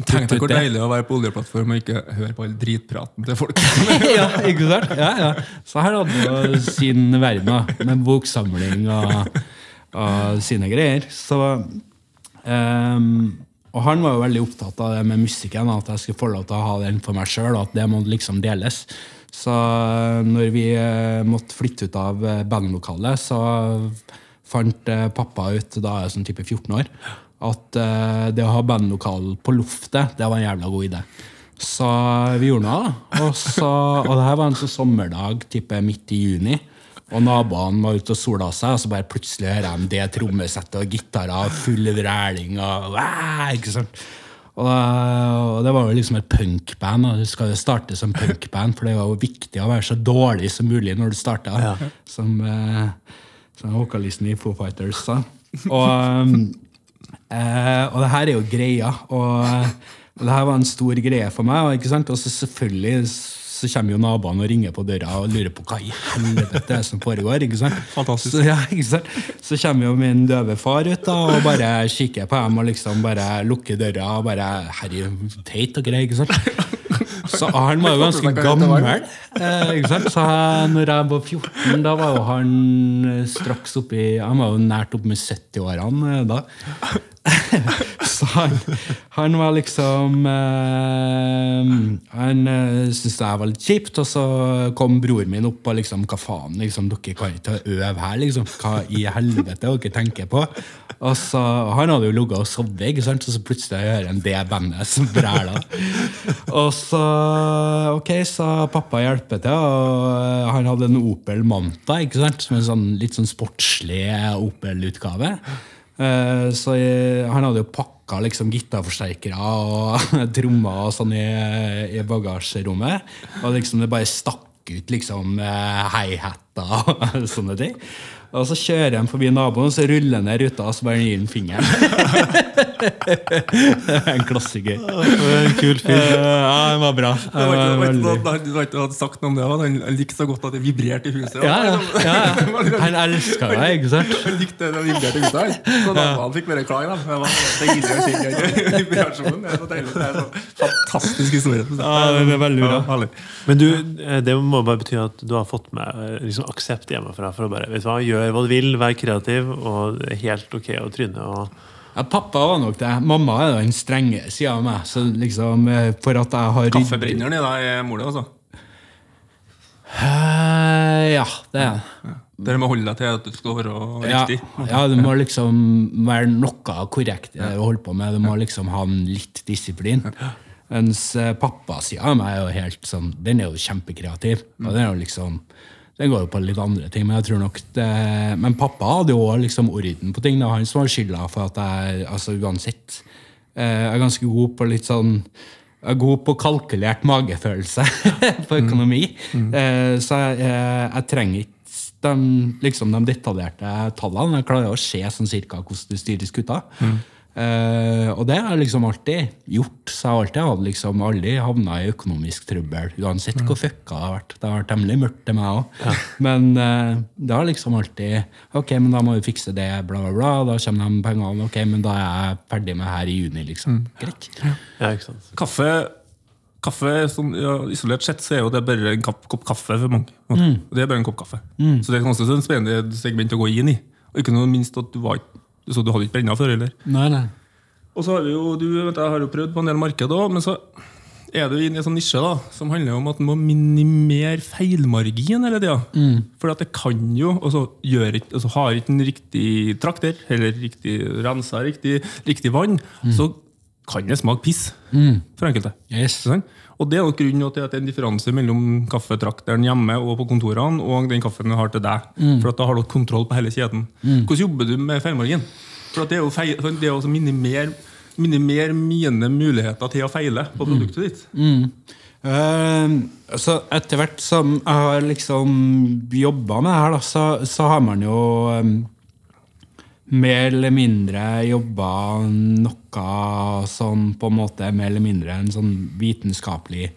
Tenk deg hvor det. deilig å være på oljeplattform og ikke høre på all dritpraten til folk. <laughs> ja, ikke sant? Ja, ja. Så her hadde han jo sin verden, da, med boksamling og, og sine greier. Så um, Og han var jo veldig opptatt av det med musikken, at jeg skulle få lov til å ha den for meg sjøl, og at det måtte liksom deles. Så eh, når vi eh, måtte flytte ut av eh, bandlokalet, så fant pappa ut, da er jeg sånn type 14 år, at det å ha bandlokal på loftet, det var en jævla god idé. Så vi gjorde noe, da. Og, så, og det her var en sånn sommerdag type midt i juni. Og naboene var ute og sola seg, og så bare plutselig hører de det trommesettet og gitarer, full vræling og ikke sant? Og, og det var jo liksom et punkband, og du skal jo starte som punkband, for det var jo viktig å være så dårlig som mulig når du starta. Som, eh, som vokalisten i Foo Fighters sa. Og, um, Eh, og det her er jo greia. Og, og det her var en stor greie for meg. Og, ikke sant? og så selvfølgelig så kommer jo naboene og ringer på døra og lurer på hva i helvete som foregår. ikke sant? Fantastisk. Så, ja, ikke sant? så kommer jo min døve far ut da, og bare kikker på dem og liksom bare lukker døra og bare Herre, teit og greier, ikke sant? Så han var jo ganske gammel. Eh? Så når jeg var 14, da var jo han eh, straks oppi Han var jo nært opp med 70-årene eh, da. <laughs> så han, han var liksom eh, Han eh, syntes det var litt kjipt, og så kom broren min opp og liksom Hva faen, liksom, dere kan ikke øve her, liksom. Hva i helvete dere tenker på? Og så, Han hadde jo ligget og sovet, ikke sant? så plutselig hører han det bandet som bræler. Og så ok, så pappa hjelper til, og han hadde en Opel Manta, ikke sant? som en sånn, litt sånn sportslig Opel-utgave. Eh, Så jeg, han hadde jo pakka liksom gitarforsterkere og <laughs> trommer og sånn i, i bagasjerommet. Og liksom det bare stakk ut liksom hei-hatter og <laughs> sånne ting. Og så kjører han forbi naboen, og så ruller han ned ruta og så bare gir han fingeren. <laughs> det <laughs> er en klassiker. En kul fyr. Eh, Ja, den var bra. Det var ikke, det var ikke, det hadde sagt noe om det, han, han likte så godt at det vibrerte i huset. ja, ja, ja, ja. <laughs> Han elska deg, ikke sant? <laughs> Han likte det vibrerte i huset. Så da han fikk bare klage. Da. Det var deilig å kjenne vibrasjonen. Det er så deilig. Det er så fantastisk historie. Ja, det er veldig bra. Men du, eh, det må bare bety at du har fått med eh, liksom, aksept hjemmefra for å bare vet du hva, gjør hva du vil, vær kreativ, og det er helt ok å tryne. og Ja, pappa var nok det. Mamma er den strenge sida av meg. Så liksom, eh, for at jeg har Kaffebrenneren i deg er mor di, altså. Eh, Ja, det er det. Dere må holde deg til at du skal være Ja, riktig. ja, det må liksom være noe korrekt å det du holder på med. Du må liksom ha en litt disiplin. Mens pappa pappasida av meg er jo helt sånn Den er jo kjempekreativ. Og den er jo liksom den går jo på litt andre ting, men jeg tror nok det, Men pappa hadde jo liksom orden på ting. Det var han som var skylda for at jeg altså uansett eh, Jeg er ganske god på litt sånn jeg er god på kalkulert magefølelse <laughs> på økonomi. Eh, så jeg, jeg, jeg trenger ikke de, liksom, de detaljerte tallene. Jeg klarer å se sånn cirka hvordan det styres gutta. Eh, og det har jeg liksom alltid gjort. Så jeg har alltid hadde liksom aldri havna i økonomisk trøbbel. Uansett hvor fucka det har vært. Det har vært temmelig mørkt til meg òg. Men uh, det har liksom alltid Ok, men da må vi fikse det, bla, bla, bla. Da kommer de pengene. Ok, men da er jeg ferdig med her i juni, liksom. Greit. Ja, Ja. Kaffe, kaffe sånn, ja, Isolert sett så er jo det bare en kapp, kopp kaffe for mange. Mm. Det er bare en kopp kaffe. Så det er ganske sånn spennende segment å gå inn i. Og ikke noe minst at du var ikke så du hadde ikke brenna før eller? Nei, nei. Og så har vi jo, du vet, Jeg har jo prøvd på en del marked òg, men så er du i en sånn nisje da, som handler om at en må minimere feilmargin hele tida. For det kan jo gjør ikke, altså, Har ikke en riktig trakter, eller riktig rensa riktig, riktig vann, så kan det smake piss. For enkelte. Yes. Sånn? Og det er nok grunnen til at det er en differanse mellom kaffetrakteren hjemme og på kontorene og den kaffen du har til deg. For at da har du kontroll på hele kjeden. Hvordan jobber du med feilmargin? For at det er jo feil, det er å minimere, minimere mine muligheter til å feile på produktet ditt. Eh, så etter hvert som jeg har liksom jobba med det her, da, så, så har man jo eh, mer eller mindre jobba noe som på en måte mer eller mindre en sånn vitenskapelig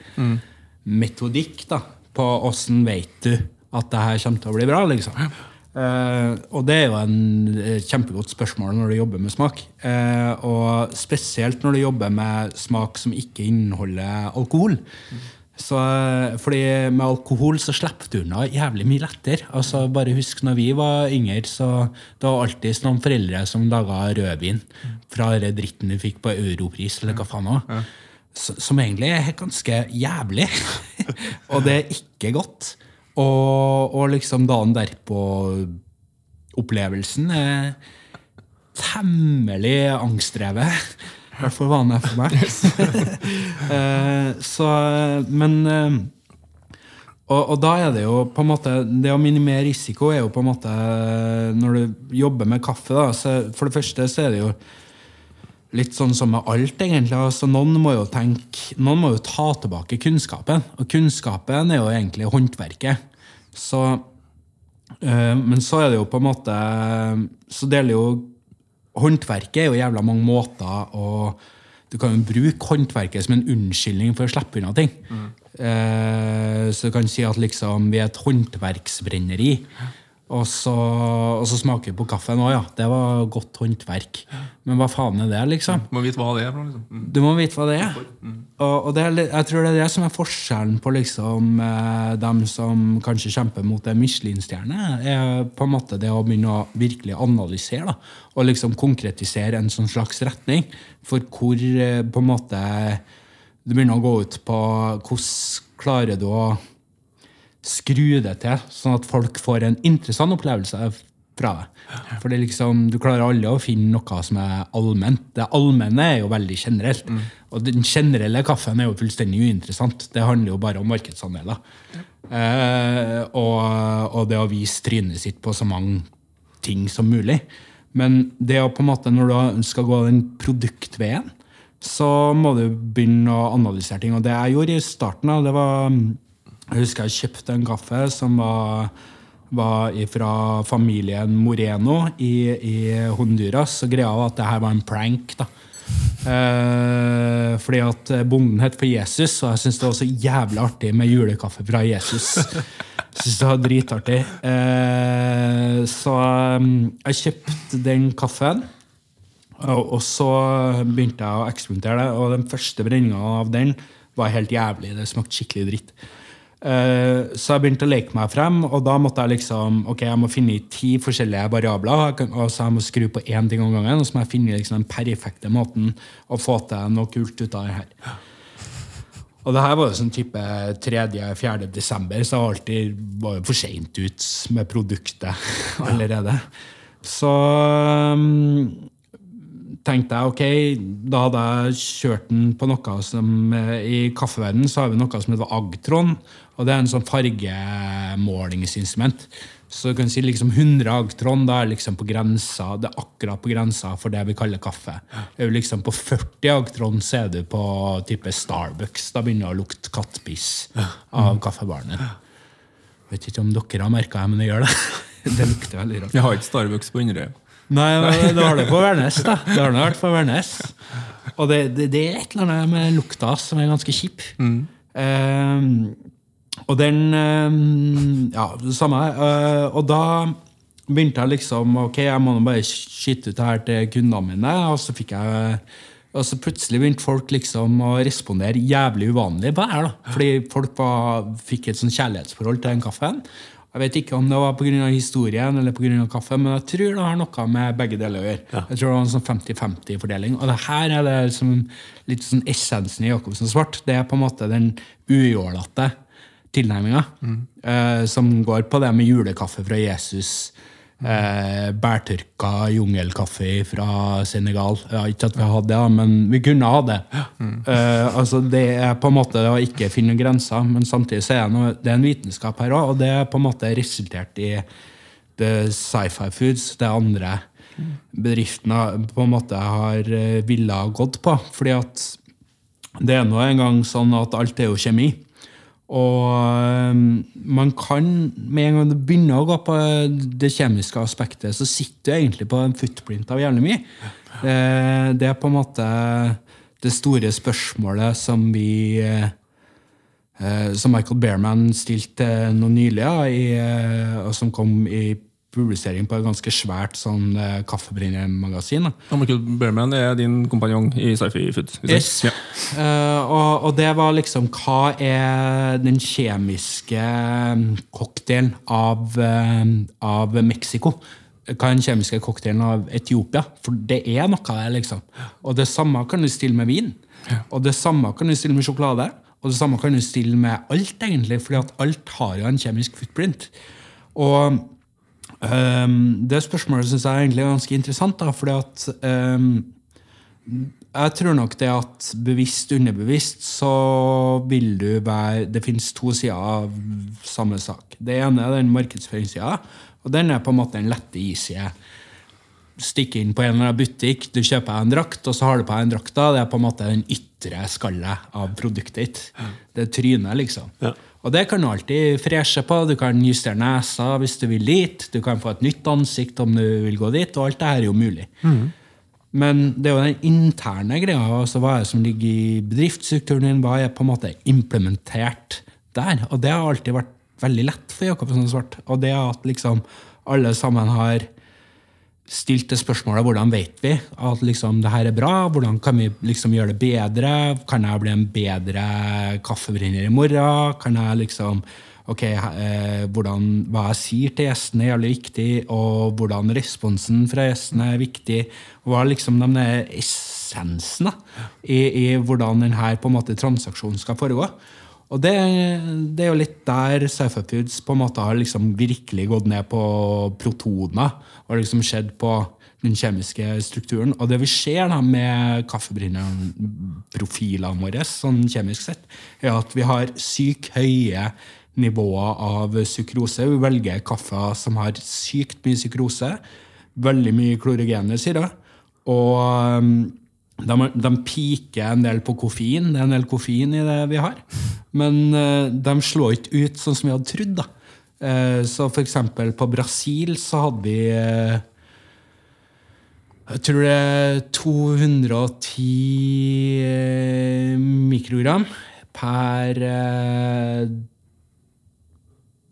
metodikk da, på åssen vet du at det her kommer til å bli bra, liksom. Eh, og det er jo en eh, kjempegodt spørsmål når du jobber med smak. Eh, og spesielt når du jobber med smak som ikke inneholder alkohol. Så, eh, fordi med alkohol så slipper du unna jævlig mye lettere. Altså, bare husk når vi var yngre, så det var alltid noen foreldre som laga rødvin fra den dritten du fikk på Europris, eller hva faen òg. Som egentlig er ganske jævlig. <laughs> og det er ikke godt. Og, og liksom dagen derpå opplevelsen er temmelig angstdrevet. I hvert fall vanlig for meg. <laughs> Eh, så, men eh, og, og da er det jo på en måte Det å minimere risiko er jo på en måte Når du jobber med kaffe, da, så for det første så er det jo litt sånn som med alt, egentlig. Altså, noen må jo tenke Noen må jo ta tilbake kunnskapen. Og kunnskapen er jo egentlig håndverket. Så eh, Men så er det jo på en måte Så deler jo Håndverket er jo jævla mange måter å Du kan jo bruke håndverket som en unnskyldning for å slippe unna ting. Eh, så du kan si at liksom vi er et håndverksbrenneri. Og så, og så smaker vi på kaffen òg, ja. Det var godt håndverk. Men hva faen er det, liksom? Du Må vite hva det er. Liksom. Mm. Du må vite hva det er. Og, og det er, jeg tror det er det som er forskjellen på liksom, eh, dem som kanskje kjemper mot en Michelin-stjerne. er på en måte det å begynne å virkelig analysere da, og liksom konkretisere en sånn slags retning. For hvor eh, på en måte du begynner å gå ut på hvordan klarer du å skru det til, sånn at folk får en interessant opplevelse fra det. For det er liksom, Du klarer aldri å finne noe som er allment. Det allmenne er jo veldig generelt. Og den generelle kaffen er jo fullstendig uinteressant. Det handler jo bare om markedsandeler. Eh, og, og det å vise trynet sitt på så mange ting som mulig. Men det å på en måte, når du skal gå den produktveien, så må du begynne å analysere ting. Og det jeg gjorde i starten, det var Jeg husker jeg kjøpte en kaffe som var, var fra familien Moreno i, i Honduras. Og greia var at det her var en prank. da. Eh, fordi at bonden het for Jesus, og jeg syntes det var så jævlig artig med julekaffe fra Jesus. Synes det var dritartig. Eh, så um, jeg kjøpte den kaffen. Og så begynte jeg å eksperimentere det, og den første brenninga av den var helt jævlig. Det smakte skikkelig dritt. Eh, så jeg begynte å leke meg frem, og da måtte jeg liksom ok, jeg må finne ti forskjellige variabler. Og så jeg må skru på én ting om gangen, og så må jeg finne liksom den perfekte måten å få til noe kult ut av det her. Og det her var jo sånn type 3.-4. desember, så jeg alltid var jo for seint ut med produktet <laughs> allerede. Så um, tenkte jeg ok, da hadde jeg kjørt den på noe som eh, I kaffeverdenen så har vi noe som heter Agtron. Og det er en sånn fargemålingsinstrument. Så du kan si liksom 100 Agtron da er liksom på grensa, det er akkurat på grensa for det vi kaller kaffe. Er jo liksom På 40 Agtron så er du på type Starbucks. Da begynner det å lukte kattpiss av kaffebaren din. Vet ikke om dere har merka det, men det gjør det. <laughs> Det lukter veldig rart. Jeg har ikke Starbucks på Inderøy. Nei, det har det på Værnes. da. Det har det vært på Værnes. Og det, det, det er et eller annet med lukta som er ganske kjip. Ehm, og den um, Ja, det samme. Uh, og da begynte jeg liksom Ok, jeg må nå bare skyte ut det her til kundene mine. Og så fikk jeg og så plutselig begynte folk liksom å respondere jævlig uvanlig på det her. da. Fordi folk var, fikk et sånn kjærlighetsforhold til den kaffen. Jeg vet ikke om det var pga. historien eller på grunn av kaffe, men jeg tror det har noe med begge deler å gjøre. Jeg tror det var en sånn 50-50-fordeling. Og det her er det liksom, litt sånn essensen i Jacobsen svart. Det er på en måte den ujålete tilnærminga eh, som går på det med julekaffe fra Jesus. Eh, bærtørka jungelkaffe fra Senegal. Ja, ikke at vi hadde det, men vi kunne ha det. Eh, altså Det er på en måte å ikke finne grenser, men samtidig så er det, noe, det er en vitenskap her òg, og det er på en måte resultert i sci-fi foods, det andre bedriftene på en måte har villa gått på. Fordi at det er nå engang sånn at alt er jo kjemi. Og man kan, med en gang du begynner å gå på det kjemiske aspektet, så sitter du egentlig på en footprint av jævlig mye. Eh, det er på en måte det store spørsmålet som vi eh, eh, Som Michael Bearman stilte nå nylig, og som kom i publisering på et ganske svært sånn uh, kaffebrennermagasin. Michael Berman er din kompanjong i Sci-Fi Food? Yes. Ja. Uh, og, og det var liksom Hva er den kjemiske mm, cocktailen av, uh, av Mexico? Hva er den kjemiske cocktailen av Etiopia? For det er noe der, liksom. Og det samme kan du stille med vin. Og det samme kan du stille med sjokolade. Og det samme kan du stille med alt, egentlig, fordi at alt har jo en kjemisk footprint. Og Ehm, det spørsmålet syns jeg egentlig er ganske interessant, da, fordi at um, jeg tror nok det at bevisst, underbevisst, så vil du være Det finnes to sider av samme sak. Det ene er den markedsføringssida, og den er på en måte den lette, easy. Stikke inn på en eller annen butikk, du kjøper deg en drakt, og så har du på deg en drakt. Det er på en måte den ytre skallet av produktet ditt. Det er trynet, liksom. Ja. Og det kan du alltid freshe på. Du kan justere nesa hvis du vil dit. Du kan få et nytt ansikt om du vil gå dit. Og alt det her er jo mulig. Men det er jo den interne greia. altså Hva er det som ligger i bedriftsstrukturen din? Hva er på en måte implementert der? Og det har alltid vært veldig lett for Jakobsen Svart. Og det at liksom alle sammen har stilt det spørsmålet hvordan vet vi at liksom det her er bra? Hvordan kan vi liksom gjøre det bedre? Kan jeg bli en bedre kaffebrenner i morgen? Kan jeg liksom ok, eh, hvordan, Hva jeg sier til gjestene, er jævlig viktig, og hvordan responsen fra gjestene er viktig. Hva er liksom de essensen da, i, i hvordan denne på en måte, transaksjonen skal foregå. Og det, det, er jo litt der Foods på en måte har liksom virkelig gått ned på protoner og liksom skjedd på den kjemiske strukturen. Og det vi ser da med kaffebrenneren-profilene våre, sånn kjemisk sett, er at vi har sykt høye nivåer av sukrose. Vi velger kaffe som har sykt mye sukrose, veldig mye klorogene syrer. Og um, de, de piker en del på koffein. Det er en del koffein i det vi har. Men uh, de slår ikke ut sånn som vi hadde trodd. da. Uh, så for eksempel på Brasil så hadde vi uh, Jeg tror det er 210 mikrogram per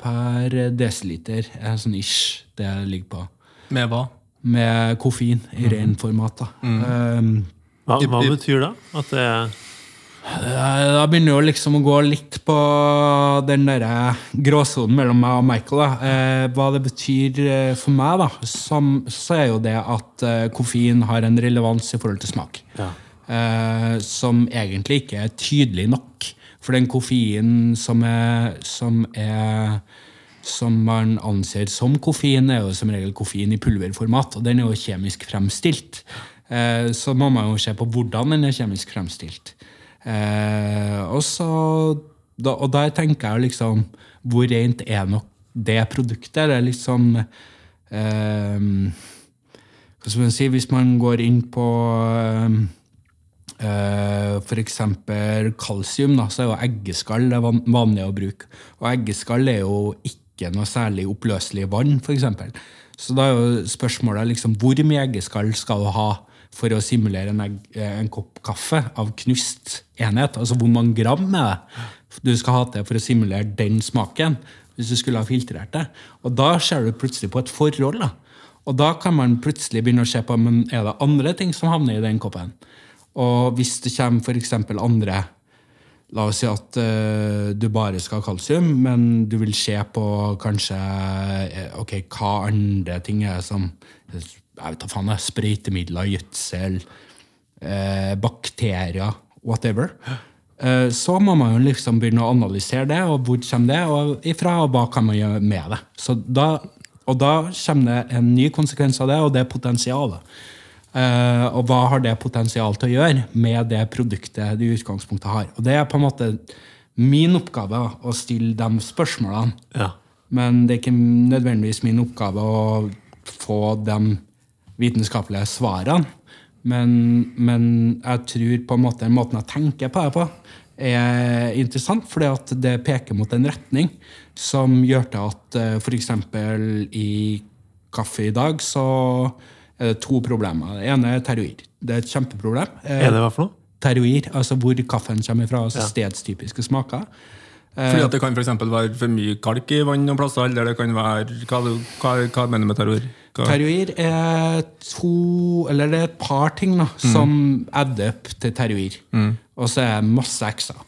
per desiliter. Er sånn ish det ligger på. Med hva? Med koffein i ren format. da. Um, Hva, hva betyr det? At det Eh, Da begynner det liksom å gå litt på den der gråsonen mellom meg og Michael. Da. Eh, hva det betyr eh, for meg, da, som, så er jo det at eh, koffein har en relevans i forhold til smak. Ja. Eh, som egentlig ikke er tydelig nok. For den koffeinen som er, som er som man anser som koffein, er jo som regel koffein i pulverformat. Og den er jo kjemisk fremstilt. Eh, så må man jo se på hvordan den er kjemisk fremstilt. Eh, og, så, og der tenker jeg liksom Hvor rent er nok det produktet? Det er liksom eh, Hva skal man si? Hvis man går inn på Uh, F.eks. kalsium, da, så er jo eggeskall det van- vanlig å bruke. Og eggeskall er jo ikke noe særlig oppløselig i vann, f.eks. Så da er jo spørsmålet liksom, hvor mye eggeskall skal du ha for å simulere en, egg, eh, en kopp kaffe av knust enhet? Altså hvor mange gram er det du skal ha til for å simulere den smaken? Hvis du skulle ha filtrert det. Og da ser du plutselig på et forhold. da. Og da kan man plutselig begynne å se på men er det andre ting som havner i den koppen. Og hvis det kommer f.eks. andre La oss si at uh, du bare skal ha kalsium, men du vil se på kanskje eh, ok, hva andre ting er som jeg vet da faen, sprøytemidler, gjødsel, eh, bakterier, whatever. Eh, så må man jo liksom begynne å analysere det, og hvor kommer det og ifra, og hva kan man gjøre med det. Så da, og da kommer det en ny konsekvens av det, og det er potensialet. Eh, og hva har det potensial til å gjøre med det produktet de i utgangspunktet har? Og det er på en måte min oppgave å stille de spørsmålene. Ja. Men det er ikke nødvendigvis min oppgave å få de vitenskapelige svarene. Men, men jeg tror på en måte måten jeg tenker på det på, er interessant, fordi at det peker mot en retning som gjør til at f.eks. i kaffe i dag så er det to problemer. Det ene er terroir. Det er et kjempeproblem. Eh, Er det hva for noe? Terroir, altså hvor kaffen kommer fra, altså stedstypiske smaker. Fordi at det kan for eksempel være for mye kalk i vann noen plasser, eller det kan være Hva, hva, hva mener du med terror? Hva? Terroir er to Eller det er et par ting da, som adder opp til terroir. Og så er det masse ekser.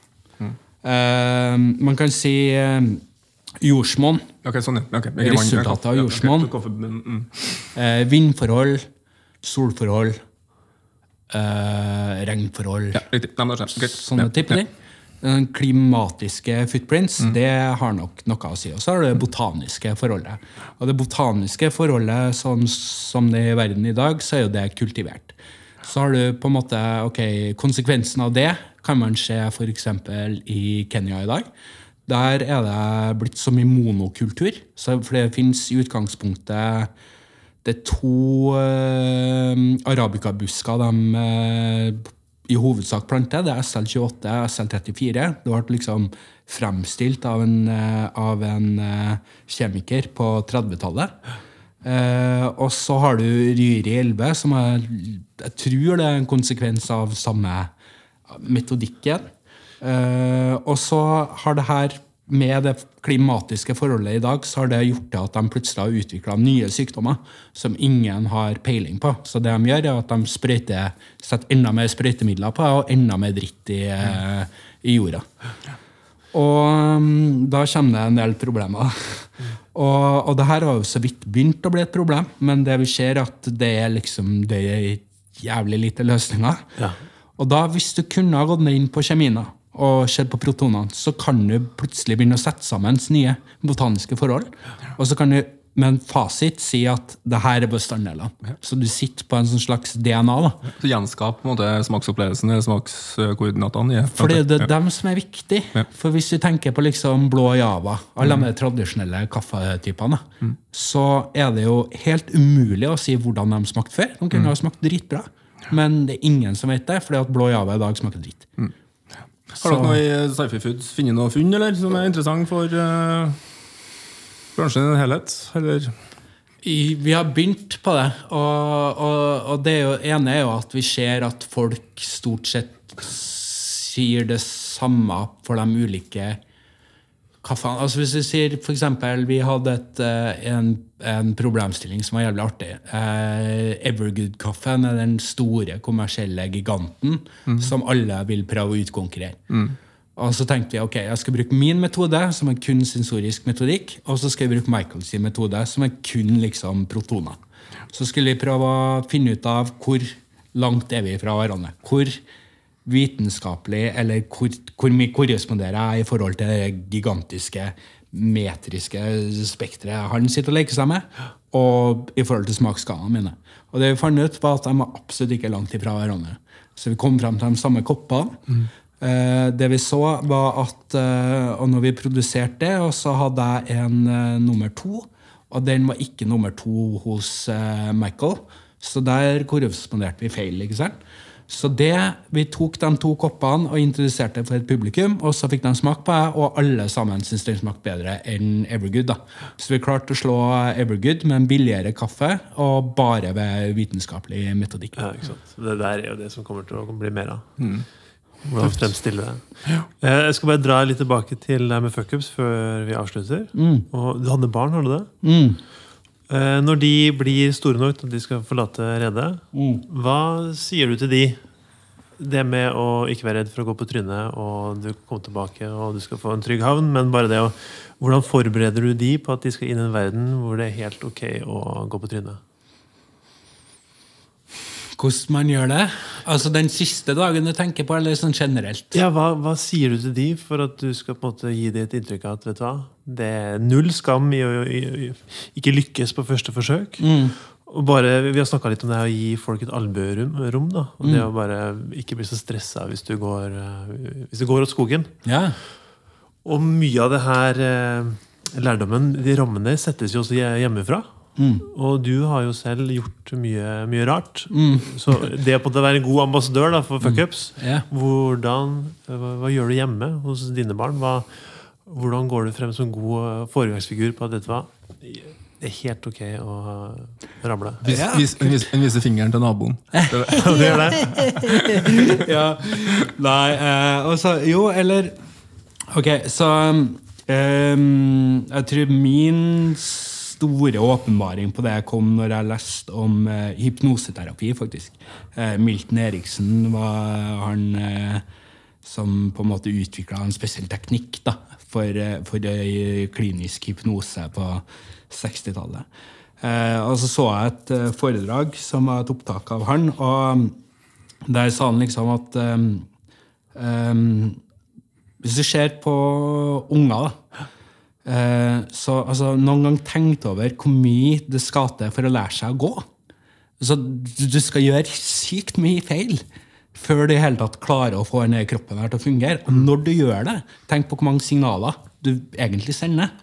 Eh, man kan si uh, jordsmonn. Okay, sånn, ja. Ok, Resultatet av jordsmonn. mm. eh, vindforhold, solforhold, eh, regnforhold. Ja. Sånne typer ja. Den klimatiske footprints det har nok noe å si. Og så har du det botaniske forholdet. Og det botaniske forholdet, sånn som det er i verden i dag, så er jo det kultivert. Så har du på en måte ok, konsekvensen av det kan man se f.eks. i Kenya i dag. Der er det blitt så mye monokultur. Så for det fins i utgangspunktet det er to uh, arabikabusker de eh, i hovedsak planter. Det er SL28 SL34. Det ble liksom fremstilt av en, eh, av en eh, kjemiker på 30-tallet. Eh, og så har du Ryri 11, som er, jeg tror det er en konsekvens av samme metodikken. Eh, og så har det her med det klimatiske forholdet i dag, så har det gjort det at de plutselig har utvikla nye sykdommer som ingen har peiling på. Så det de gjør, er at de sprøyter, setter enda mer sprøytemidler på og enda mer dritt i, i jorda. Og um, da kommer det en del problemer. <laughs> Og, og det her har jo så vidt begynt å bli et problem, men det vi ser at det er liksom det er jævlig lite løsninger. Ja. Og da, hvis du kunne ha gått inn på kjemina og sett på protonene, så kan du plutselig begynne å sette sammen nye botaniske forhold. Og så kan du med en fasit si at det her er bestanddelene. Så du sitter på en sånn slags DNA. da. Så gjenskap på en måte smaksopplevelsen eller smakskoordinatene. Ja. For det er det dem som er viktig. Ja. For hvis du tenker på liksom blå java, alle de tradisjonelle kaffetypene, så er det jo helt umulig å si hvordan de smakte før. De kunne ha smakt dritbra. Men det er ingen som vet det, fordi at blå java i dag smaker dritt. Har dere noe i Sci-Fi Foods funnet noe funn eller, som er interessant for uh, bransjen i en helhet? Eller? I, vi har begynt på det, og, og, og det jo, ene er jo at vi ser at folk stort sett sier det samme for de ulike kaffene. Altså hvis vi sier eksempel, Vi hadde et, eh, en, en problemstilling som var jævlig artig. Eh, Evergood-kaffen er den store kommersielle giganten som alle vil prøve å utkonkurrere. Og så tenkte vi ok, jeg skal bruke min metode, som er kun sensorisk metodikk, og så skal jeg bruke Michaels metode, som er kun liksom protoner. Så skulle vi prøve å finne ut av hvor langt er vi fra hverandre. Hvor vitenskapelig, eller hvor, hvor mye korresponderer jeg i forhold til det gigantiske metriske spekteret han sitter og leker seg med, og i forhold til smaksskalaene mine. Og det vi fant ut, var at de var absolutt ikke langt ifra hverandre. Så vi kom frem til de samme koppene. Eh, det vi så, var at eh, Og når vi produserte det, og så hadde jeg en eh, nummer to, og den var ikke nummer to hos eh, Michael. Så der korresponderte vi feil. ikke sant? Så det, vi tok de to koppene og introduserte for et publikum, og så fikk de smake på det, og alle sammen syntes den smakte bedre enn Evergood. da. Så vi klarte å slå Evergood med en billigere kaffe, og bare ved vitenskapelig metodikk. Ja, ikke sant? Det der er jo det som kommer til å bli mer av. Hvordan fremstille det. Eh, Jeg skal bare dra litt tilbake til det med fuckups før vi avslutter. Og du hadde barn, har du det? Mm. Eh, Når de blir store nok til at de skal forlate redet, hva sier du til de? Det med å ikke være redd for å gå på trynet, og du kommer tilbake og du skal få en trygg havn, men bare det å Hvordan forbereder du de på at de skal inn i en verden hvor det er helt ok å gå på trynet? Hvordan man gjør det? Altså Den siste dagen du tenker på, eller sånn generelt? Ja, hva, hva sier du til de for at du skal på en måte gi dem et inntrykk av at vet du hva, det er null skam i å ikke lykkes på første forsøk? Og bare, Vi har snakka litt om det å gi folk et albuerom. rom, da, og Det å bare ikke bli så stressa hvis du går eh, Hvis du går åt skogen. Ja. Og mye av det her eh, lærdommen, de rammene, settes jo også hje- hjemmefra. Og du har jo selv gjort mye, mye rart. Så det på å være en god ambassadør da, for fuckups Ja. hvordan, hva, hva gjør du hjemme hos dine barn? Hva, hvordan går du frem som god eh, foregangsfigur på at dette var det er helt ok å eh, ramle? Vis, vis, en, vis, en viser fingeren til naboen. Du <laughs> gjør det? <laughs> ja. Nei, eh, og så Jo, eller Ok, så um, Jeg tror min store åpenbaring på det jeg kom når jeg leste om eh, hypnoseterapi, faktisk. Eh, Milton Eriksen var han eh, som på en måte utvikla en spesiell teknikk da, for, eh, for eh, klinisk hypnose på 60-tallet. Eh, og så så jeg et eh, foredrag som var et opptak av han, og der sa han liksom at um, Hvis du ser på unger, da, eh, så altså, noen gang tenkt over hvor mye det skal til for å lære seg å gå. Så du, skal gjøre sykt mye feil før du i hele tatt klarer å få denne kroppen her til å fungere. Og når du gjør det, tenk på hvor mange signaler du egentlig sender.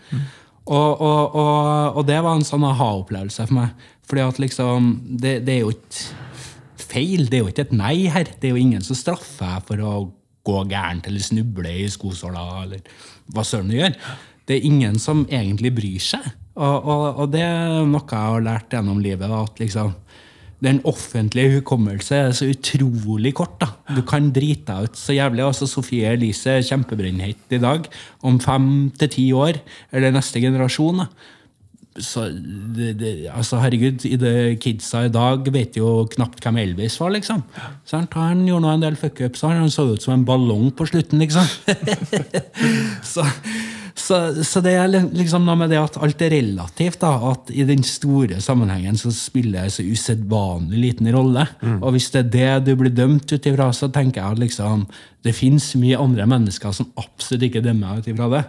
Og, og, og, og det var en sånn aha-opplevelse for meg. Fordi at liksom, det, det er jo ikke feil. Det er jo ikke et nei her. Det er jo ingen som straffer deg for å gå gærent eller snuble i skosåla eller hva søren du gjør. Det er ingen som egentlig bryr seg. Og, og, og det er noe jeg har lært gjennom livet. At liksom, den offentlige hukommelse er så utrolig kort. da. Du kan drite deg ut så jævlig. altså Sofie Elise er kjempebrennheit i dag. Om fem til ti år, eller neste generasjon, da. Så det, det, altså Herregud, i det kidsa i dag vet jo knapt hvem Elvis var, liksom. Sant? Han gjorde nå en del fuckups. Han så ut som en ballong på slutten, liksom. <laughs> så, så, så det er liksom noe med det at alt er relativt. da, At i den store sammenhengen så spiller det så usedvanlig liten rolle. Og hvis det er det du blir dømt ut ifra, så tenker jeg at liksom det fins mye andre mennesker som absolutt ikke dømmer ut ifra det.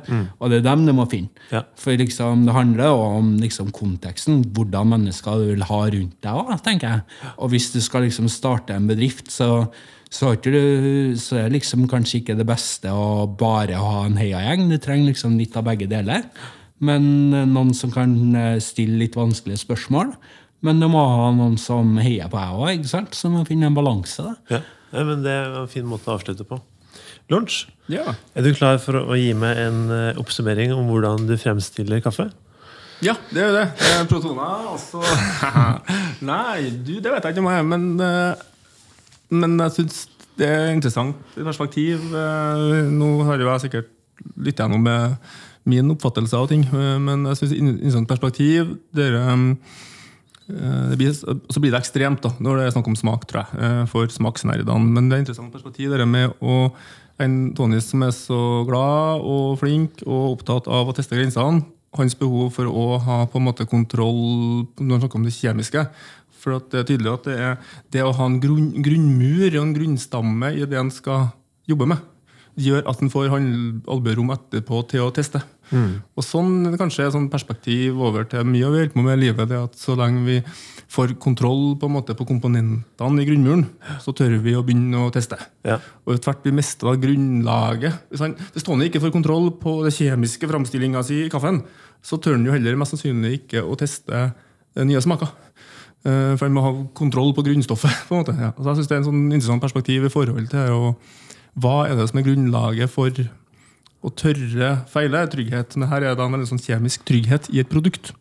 Og det er dem du må finne. Ja. For liksom, det handler om liksom, konteksten, hvordan mennesker du vil ha rundt deg òg, tenker jeg. Og hvis du skal liksom starte en bedrift, så så, så er liksom kanskje ikke det beste å bare ha en heiagjeng. Du trenger liksom litt av begge deler. Men eh, noen som kan eh, stille litt vanskelige spørsmål. Men du må ha noen som heier på deg òg, så du må finne en balanse. da. Ja. ja, men Det er en fin måte å avslutte på. Lunsj, Ja. er du klar for å gi meg en eh, oppsummering om hvordan du fremstiller kaffe? Ja, det er jo det. Protoner, Protona, altså <laughs> Nei, du, det vet jeg ikke om jeg er, men, men jeg syns det er interessant perspektiv. Eh, Nå har jo jeg sikkert lyttet gjennom med min oppfattelse av ting, eh, men jeg syns interessant perspektiv det er, det blir, så blir det ekstremt da, når det er snakk om smak, tror jeg, eh, for smaksnerdene. Men det er interessant perspektiv det med å en Tony som er så glad og flink og opptatt av å teste grensene. Hans behov for å ha på en måte kontroll når han snakker om det kjemiske. For at det er tydelig at det er det å ha en grunn, grunnmur og en grunnstamme i det en skal jobbe med, gjør at en får albuerom etterpå til å teste. Og sånn er det kanskje et sånn perspektiv over til mye av vi holder på med i livet. det at Så lenge vi får kontroll på, en måte, på komponentene i grunnmuren, så tør vi å begynne å teste. Ja. Og etter hvert vi mister da grunnlaget Hvis Tony ikke får kontroll på det kjemiske framstillinga si i kaffen, så tør han jo heller mest sannsynlig ikke å teste nye smaker. Eh, For en må ha kontroll på grunnstoffet. <laughs> på en måte. Ja. Så jeg synes Det er en sånn interessant perspektiv i forhold til det, og hva er det som er grunnlaget for å tørre feile. Trygghet. Men her er det en sånn kjemisk trygghet i et produkt.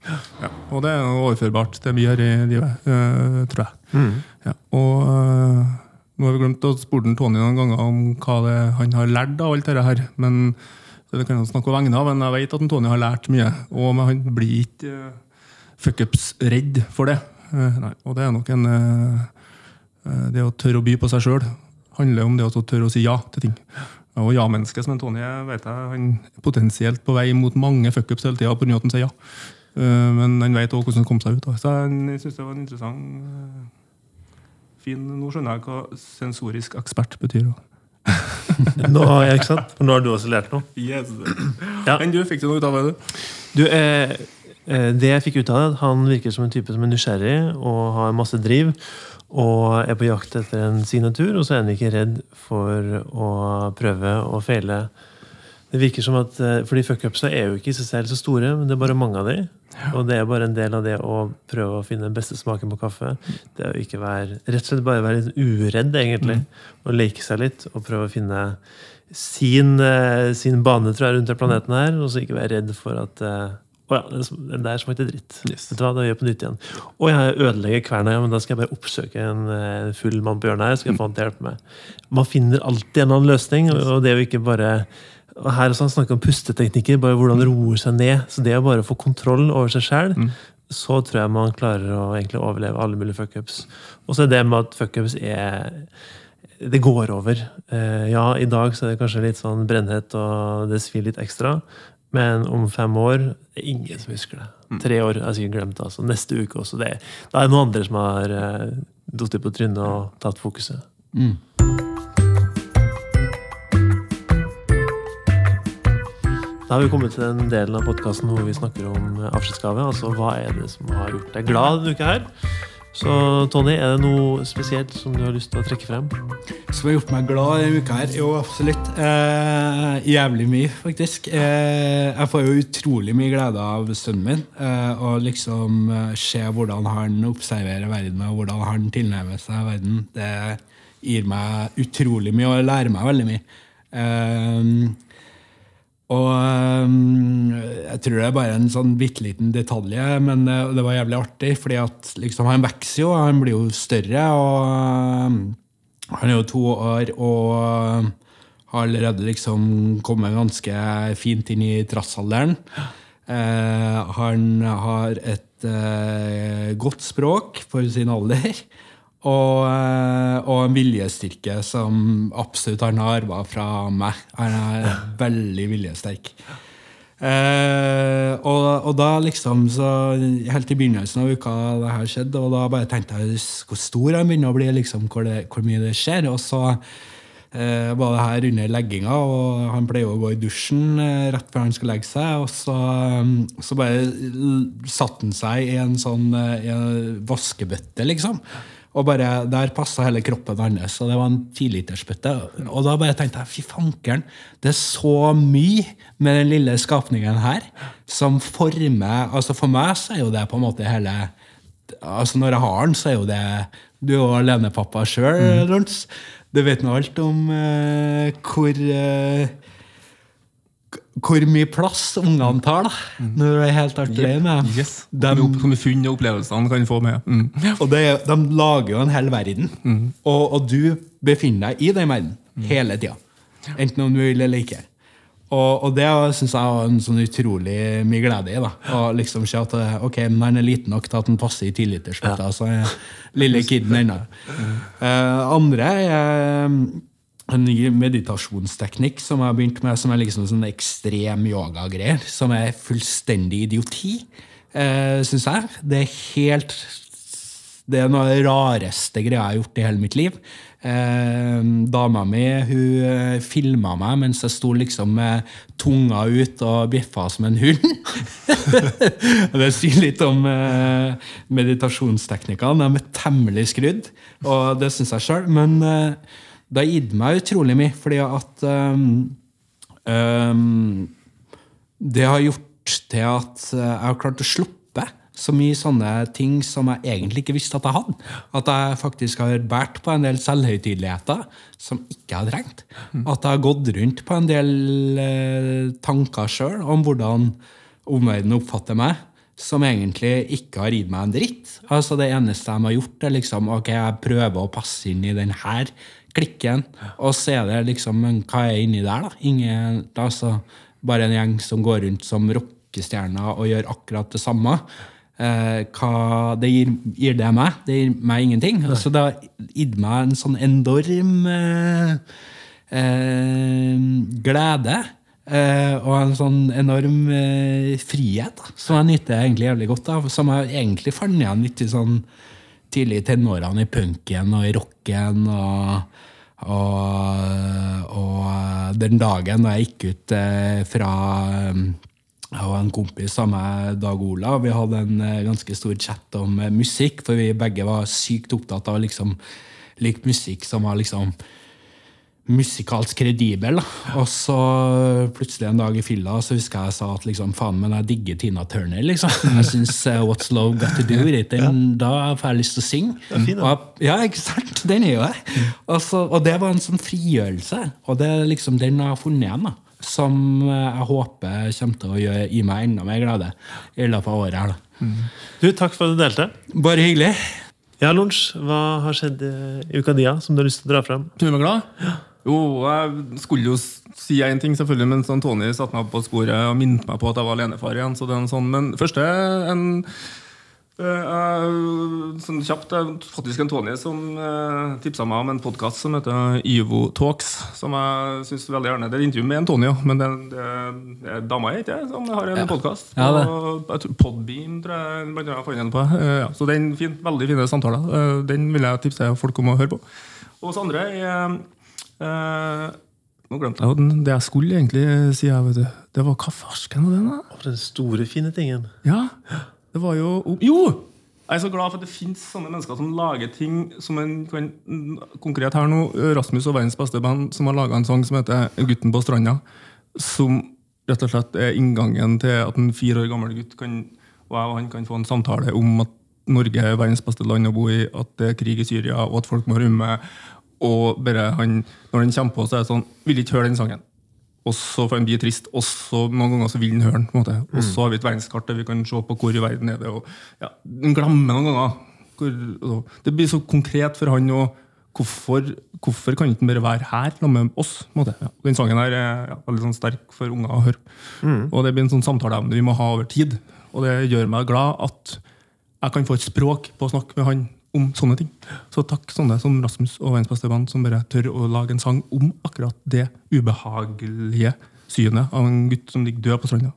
Ja. Og det er overførbart til mye her i livet, eh, tror jeg. Ja. Og eh, nå har vi glemt å spørre Tony noen ganger om hva det, han har lært av alt dette her. Men det kan han snakke på vegne av, men jeg vet at Tony har lært mye. Og han blir ikke fuckups-redd for det. Eh, nei. Og det er nok en eh, eh, Det å tørre å by på seg sjøl handler om det å tørre å si ja til ting. Og ja-mennesket som en Tony Jeg vet jeg, han er potensielt på vei mot mange fuckups hele tida pga. at han sier ja. Eh, Men han vet også hvordan han kom seg ut. Så jeg syns det var en interessant fin, Nå skjønner jeg hva sensorisk ekspert betyr. <laughs> Nå, ikke sant? For nå har du også lært noe. Yes. Ja. Men du fikk du noe ut av det? du? Eh, det jeg fikk ut av det, at han virker som en type som er nysgjerrig og har masse driv. Og er på jakt etter en signatur, og så er han ikke redd for å prøve å feile. Det virker som at, eh, fordi Fuckupsa er jo ikke i seg selv så store, men det er bare mange av dem. Og det er bare en del av det å prøve å finne den beste smaken på kaffe. Det er å ikke være, Rett og slett bare være litt uredd, egentlig. Og leke seg litt og prøve å finne sin, eh, sin bane tror jeg, rundt den planeten her. Og så ikke være redd for at eh, å ja, den- der smakte dritt. Yes. Vet du hva, da gjør jeg på nytt igjen. Og jeg ødelegger kverna, ja, men da skal jeg bare oppsøke en eh, full mann på hjørnet her. Skal jeg få han til å hjelpe meg. Man finner alltid en annen løsning, og det er jo ikke bare og her også han snakker om pusteteknikker, bare hvordan roer seg ned. Så det å bare få kontroll over seg sjøl, så tror jeg man klarer å egentlig overleve alle mulige fuckups. Og så er det med at fuckups er Det går over. Eh, ja, i dag så er det kanskje litt sånn brennhet, og det svir litt ekstra. Men om fem år det er ingen som husker det. Tre år har jeg sikkert glemt. Altså. Neste uke også. Det, da er det noen andre som har uh, datt på trynet og tatt fokuset. Da har vi kommet til den delen av podkasten hvor vi snakker om eh, avskjedsgave. Altså hva er det som har gjort deg glad denne uka her? Så Tony, er det noe spesielt som du har lyst til å trekke frem? Som har gjort meg glad denne uka her? Jo, absolutt. Eh, jævlig mye, faktisk. Eh, jeg får jo utrolig mye glede av sønnen min. Eh, og liksom eh, se hvordan han observerer verden, og hvordan han tilnærmer seg verden. Det gir meg utrolig mye, og lærer meg veldig mye. Eh, og Jeg tror det er bare en sånn bitte liten detalj, men eh, det var jævlig artig. fordi liksom, han vokser jo, han blir jo større. og eh, Han er jo to år og har allerede liksom kommet ganske fint inn i trassalderen. Eh, han har et eh, godt språk for sin alder. Og, eh, og en viljestyrke som absolutt han har arva fra meg. Han er veldig viljesterk. Eh, og, og, da liksom så Helt i begynnelsen av uka det her skjedde, og da bare tenkte jeg hvor stor han begynner å bli, liksom, hvor, det, hvor mye det skjer. Og så eh, var det her under legginga, og han pleier å gå i dusjen eh, rett før han skal legge seg. Og så, så bare satte han seg i en sånn i en vaskebøtte, liksom. Og bare, Der passa hele kroppen hans, og det var en tilitersbøtte. Og da bare tenkte jeg fy fankeren, det er så mye med den lille skapningen her som former altså For meg så er jo det på en måte hele altså Når jeg har den, så er jo det Du er jo alenepappa sjøl, mm. Du vet nå alt om uh, hvor uh, hvor mye plass ungene tar da, mm. når du er helt alene. Yes. Hvor mye funn og opplevelser han kan få med. Mm. Og det, De lager jo en hel verden, mm. og, og, du befinner deg i den verden mm. hele tida. Enten om du vil eller ikke. Og, og det syns jeg var en sånn utrolig mye glede i. da, Å liksom se at ok, men han er liten nok til at han passer i tillitersbøtta, Ja. Så er lille kiden ennå. Uh, andre er en ny meditasjonsteknikk som jeg har begynt med, som er liksom sånn ekstrem yoga-greier. Som er fullstendig idioti, eh, syns jeg. Det er helt Det er noe av det rareste greia jeg har gjort i hele mitt liv. Eh, dama mi hun eh, filma meg mens jeg sto liksom med tunga ut og bjeffa som en hund. <laughs> det sier litt om eh, meditasjonsteknikkene. De er temmelig skrudd, og det syns jeg sjøl. Men eh, det har gitt meg utrolig mye, fordi at um, um, Det har gjort til at jeg har klart å sluppe så mye sånne ting som jeg egentlig ikke visste at jeg hadde. At jeg faktisk har båret på en del selvhøytideligheter som ikke har trengt. At jeg har gått rundt på en del uh, tanker sjøl om hvordan omverdenen oppfatter meg, som egentlig ikke har gitt meg en dritt. Altså Det eneste de har gjort, er liksom ok, jeg prøver å passe inn i denne klikken, og så er det liksom Men hva er inni der, da? Ingen, altså, bare en gjeng som går rundt som rockestjerner og gjør akkurat det samme. Eh, hva det gir, gir, det meg? Det gir meg ingenting. Altså, det har gitt meg en sånn enorm eh, eh, glede. Eh, og en sånn enorm eh, frihet da, som jeg nyter egentlig jævlig godt av. Som jeg egentlig fant igjen litt i sånn tidlig i tenårene i punken og i rocken. og og, og, den dagen da jeg gikk ut eh, fra jeg og en kompis av meg, Dag Olav, vi hadde en eh, ganske stor chat om eh, musikk, for vi begge var sykt opptatt av liksom, lik musikk som var liksom musikalsk kredibel. Og så plutselig en dag i fylla så husker jeg jeg sa at liksom, faen, men jeg digger Tina Turner. liksom. Jeg syns uh, What's Love Got To Do With It, ja. da får jeg lyst til å synge. Fin, ja. Og, ja, ikke sant? Den er jo jeg. Og, så, og det var en sånn frigjørelse. Og det er liksom den jeg har funnet igjen. da som jeg håper kommer til å gjøre, gi meg enda mer glede i løpet av året. her da. Mm. Du, Takk for at du delte. Bare hyggelig. Ja, Lunsj, hva har skjedd i uka di som du har lyst til å dra fram? Du er glad? Ja. Jo, jeg skulle jo si én ting, selvfølgelig, men sånn Tony satte meg på sporet og minnet meg på at jeg var alenefar igjen. så det er en sånn, Men først er en Uh, sånn kjapt, Det er faktisk en Tony som uh, tipsa meg om en podkast som heter Ivo Talks. Som jeg synes veldig gjerne Det er intervju med en Tony, men det, det, det er dama jeg ikke som har en ja. podkast. Ja, Podbeam, tror jeg blant annet fant den på. Uh, ja, så den fin, veldig fine samtaler. Uh, den vil jeg tipse folk om å høre på. Og hos andre er Nå glemte jeg det jeg skulle egentlig si. Vet du. Det var hva farsken var den, da? Den store, fine tingen. Ja, det var jo Jo! Jeg er så glad for at det fins sånne mennesker som lager ting som en kan Konkret her nå, Rasmus og verdens beste band som har laga en sang som heter 'Gutten på stranda'. Som rett og slett er inngangen til at en fire år gammel gutt kan, og jeg og han kan få en samtale om at Norge er verdens beste land å bo i, at det er krig i Syria, og at folk må rømme. Og bare han, når han kommer på, så er det sånn Vil ikke høre den sangen. og så får han bli trist, og så noen ganger så vil han høre den. på en måte. Og så har vi et verdenskart der vi kan se på hvor i verden er det og ja, Han glemmer noen ganger. Hvor, altså, det blir så konkret for han. òg. Hvorfor, hvorfor kan ikke han bare være her sammen med oss? på en måte? Ja, den sangen her er ja, veldig sånn sterk for unger å høre. Og det blir en sånn samtaleevne vi må ha over tid. Og det gjør meg glad at jeg kan få et språk på å snakke med han om sånne ting. Så takk sånne som Rasmus og verdens beste som bare tør å lage en sang om akkurat det ubehagelige synet av en gutt som ligger død på stranda.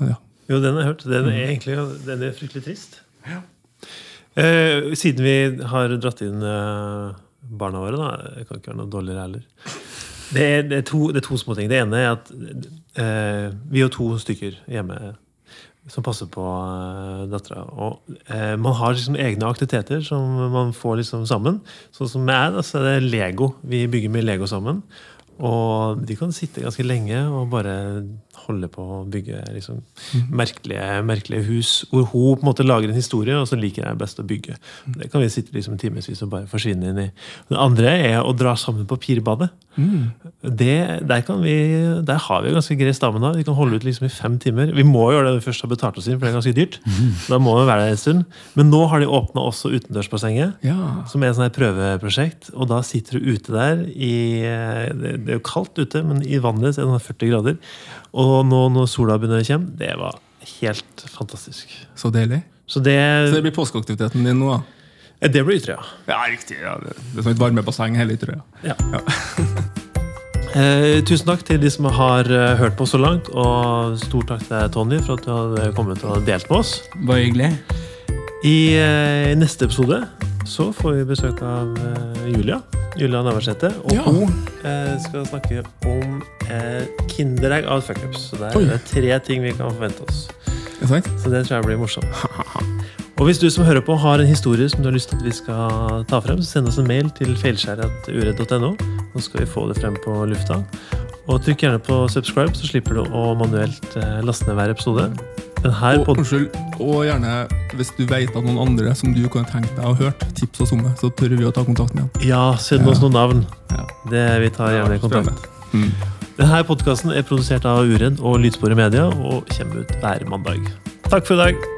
Ja. Jo, den har jeg hørt. Den er egentlig den er fryktelig trist. Eh, siden vi har dratt inn eh, barna våre, da Jeg kan ikke være noe dårligere heller. Det er, det, er to, det er to små ting. Det ene er at eh, vi er to stykker hjemme som passer på uh, dattera. Og eh, man har liksom egne aktiviteter som man får liksom sammen. Sånn som jeg, da, så er det Lego. Vi bygger mye Lego sammen. Og de kan sitte ganske lenge og bare holde på å bygge liksom, merkelige, merkelige hus. Hvor hun på en måte lager en historie, og så liker jeg best å bygge. Det kan vi sitte liksom timevis og bare forsvinne inn i. Det andre er å dra sammen på pirbadet. Det, der, kan vi, der har vi ganske grei stamina. Vi kan holde ut liksom i fem timer. Vi må gjøre det når vi først har betalt oss inn, for det er ganske dyrt. Da må vi være der en stund. Men nå har de åpna også utendørsbassenget Ja. som er et prøveprosjekt. Og da sitter du ute der i Det det er jo kaldt ute, men i vannet så er det sånn 40 grader. Og nå når sola begynner å komme, det var helt fantastisk. Så deilig. Så det, Så det blir påskeaktiviteten din nå, da? det blir Ytterøya. Ja, riktig. Ja, det, det er som et varmebasseng hele Ytterøya. Ja. <laughs> Eh, tusen takk til de som har eh, hørt på så langt, og stor takk til Tonje, for at du har kommet og delt med oss. Bare hyggelig. I eh, neste episode så får vi besøk av eh, Julia. Julia Navarsete. Og Ja. hun eh, skal snakke om eh, Kinderegg av fuckups. Så det er, er tre ting vi kan forvente oss. Er? Så det tror jeg blir morsomt. Og hvis du som hører på har en historie som du har lyst til at vi skal ta frem, så send oss en mail til feilskjæret.uredd.no. Nå skal vi få det frem på lufta. Og trykk gjerne på subscribe, så slipper du å manuelt laste ned hver episode. Og, unnskyld, og gjerne, hvis du vet at noen andre som du kunne tenkt deg å hørt, tips oss om det, så tør vi å ta kontakt med dem. Ja, send oss noen navn. Ja. Det, vi tar gjerne kontakt. Mm. Denne podkasten er produsert av Uredd og Lydsporet Media og kommer ut hver mandag. Takk for i dag.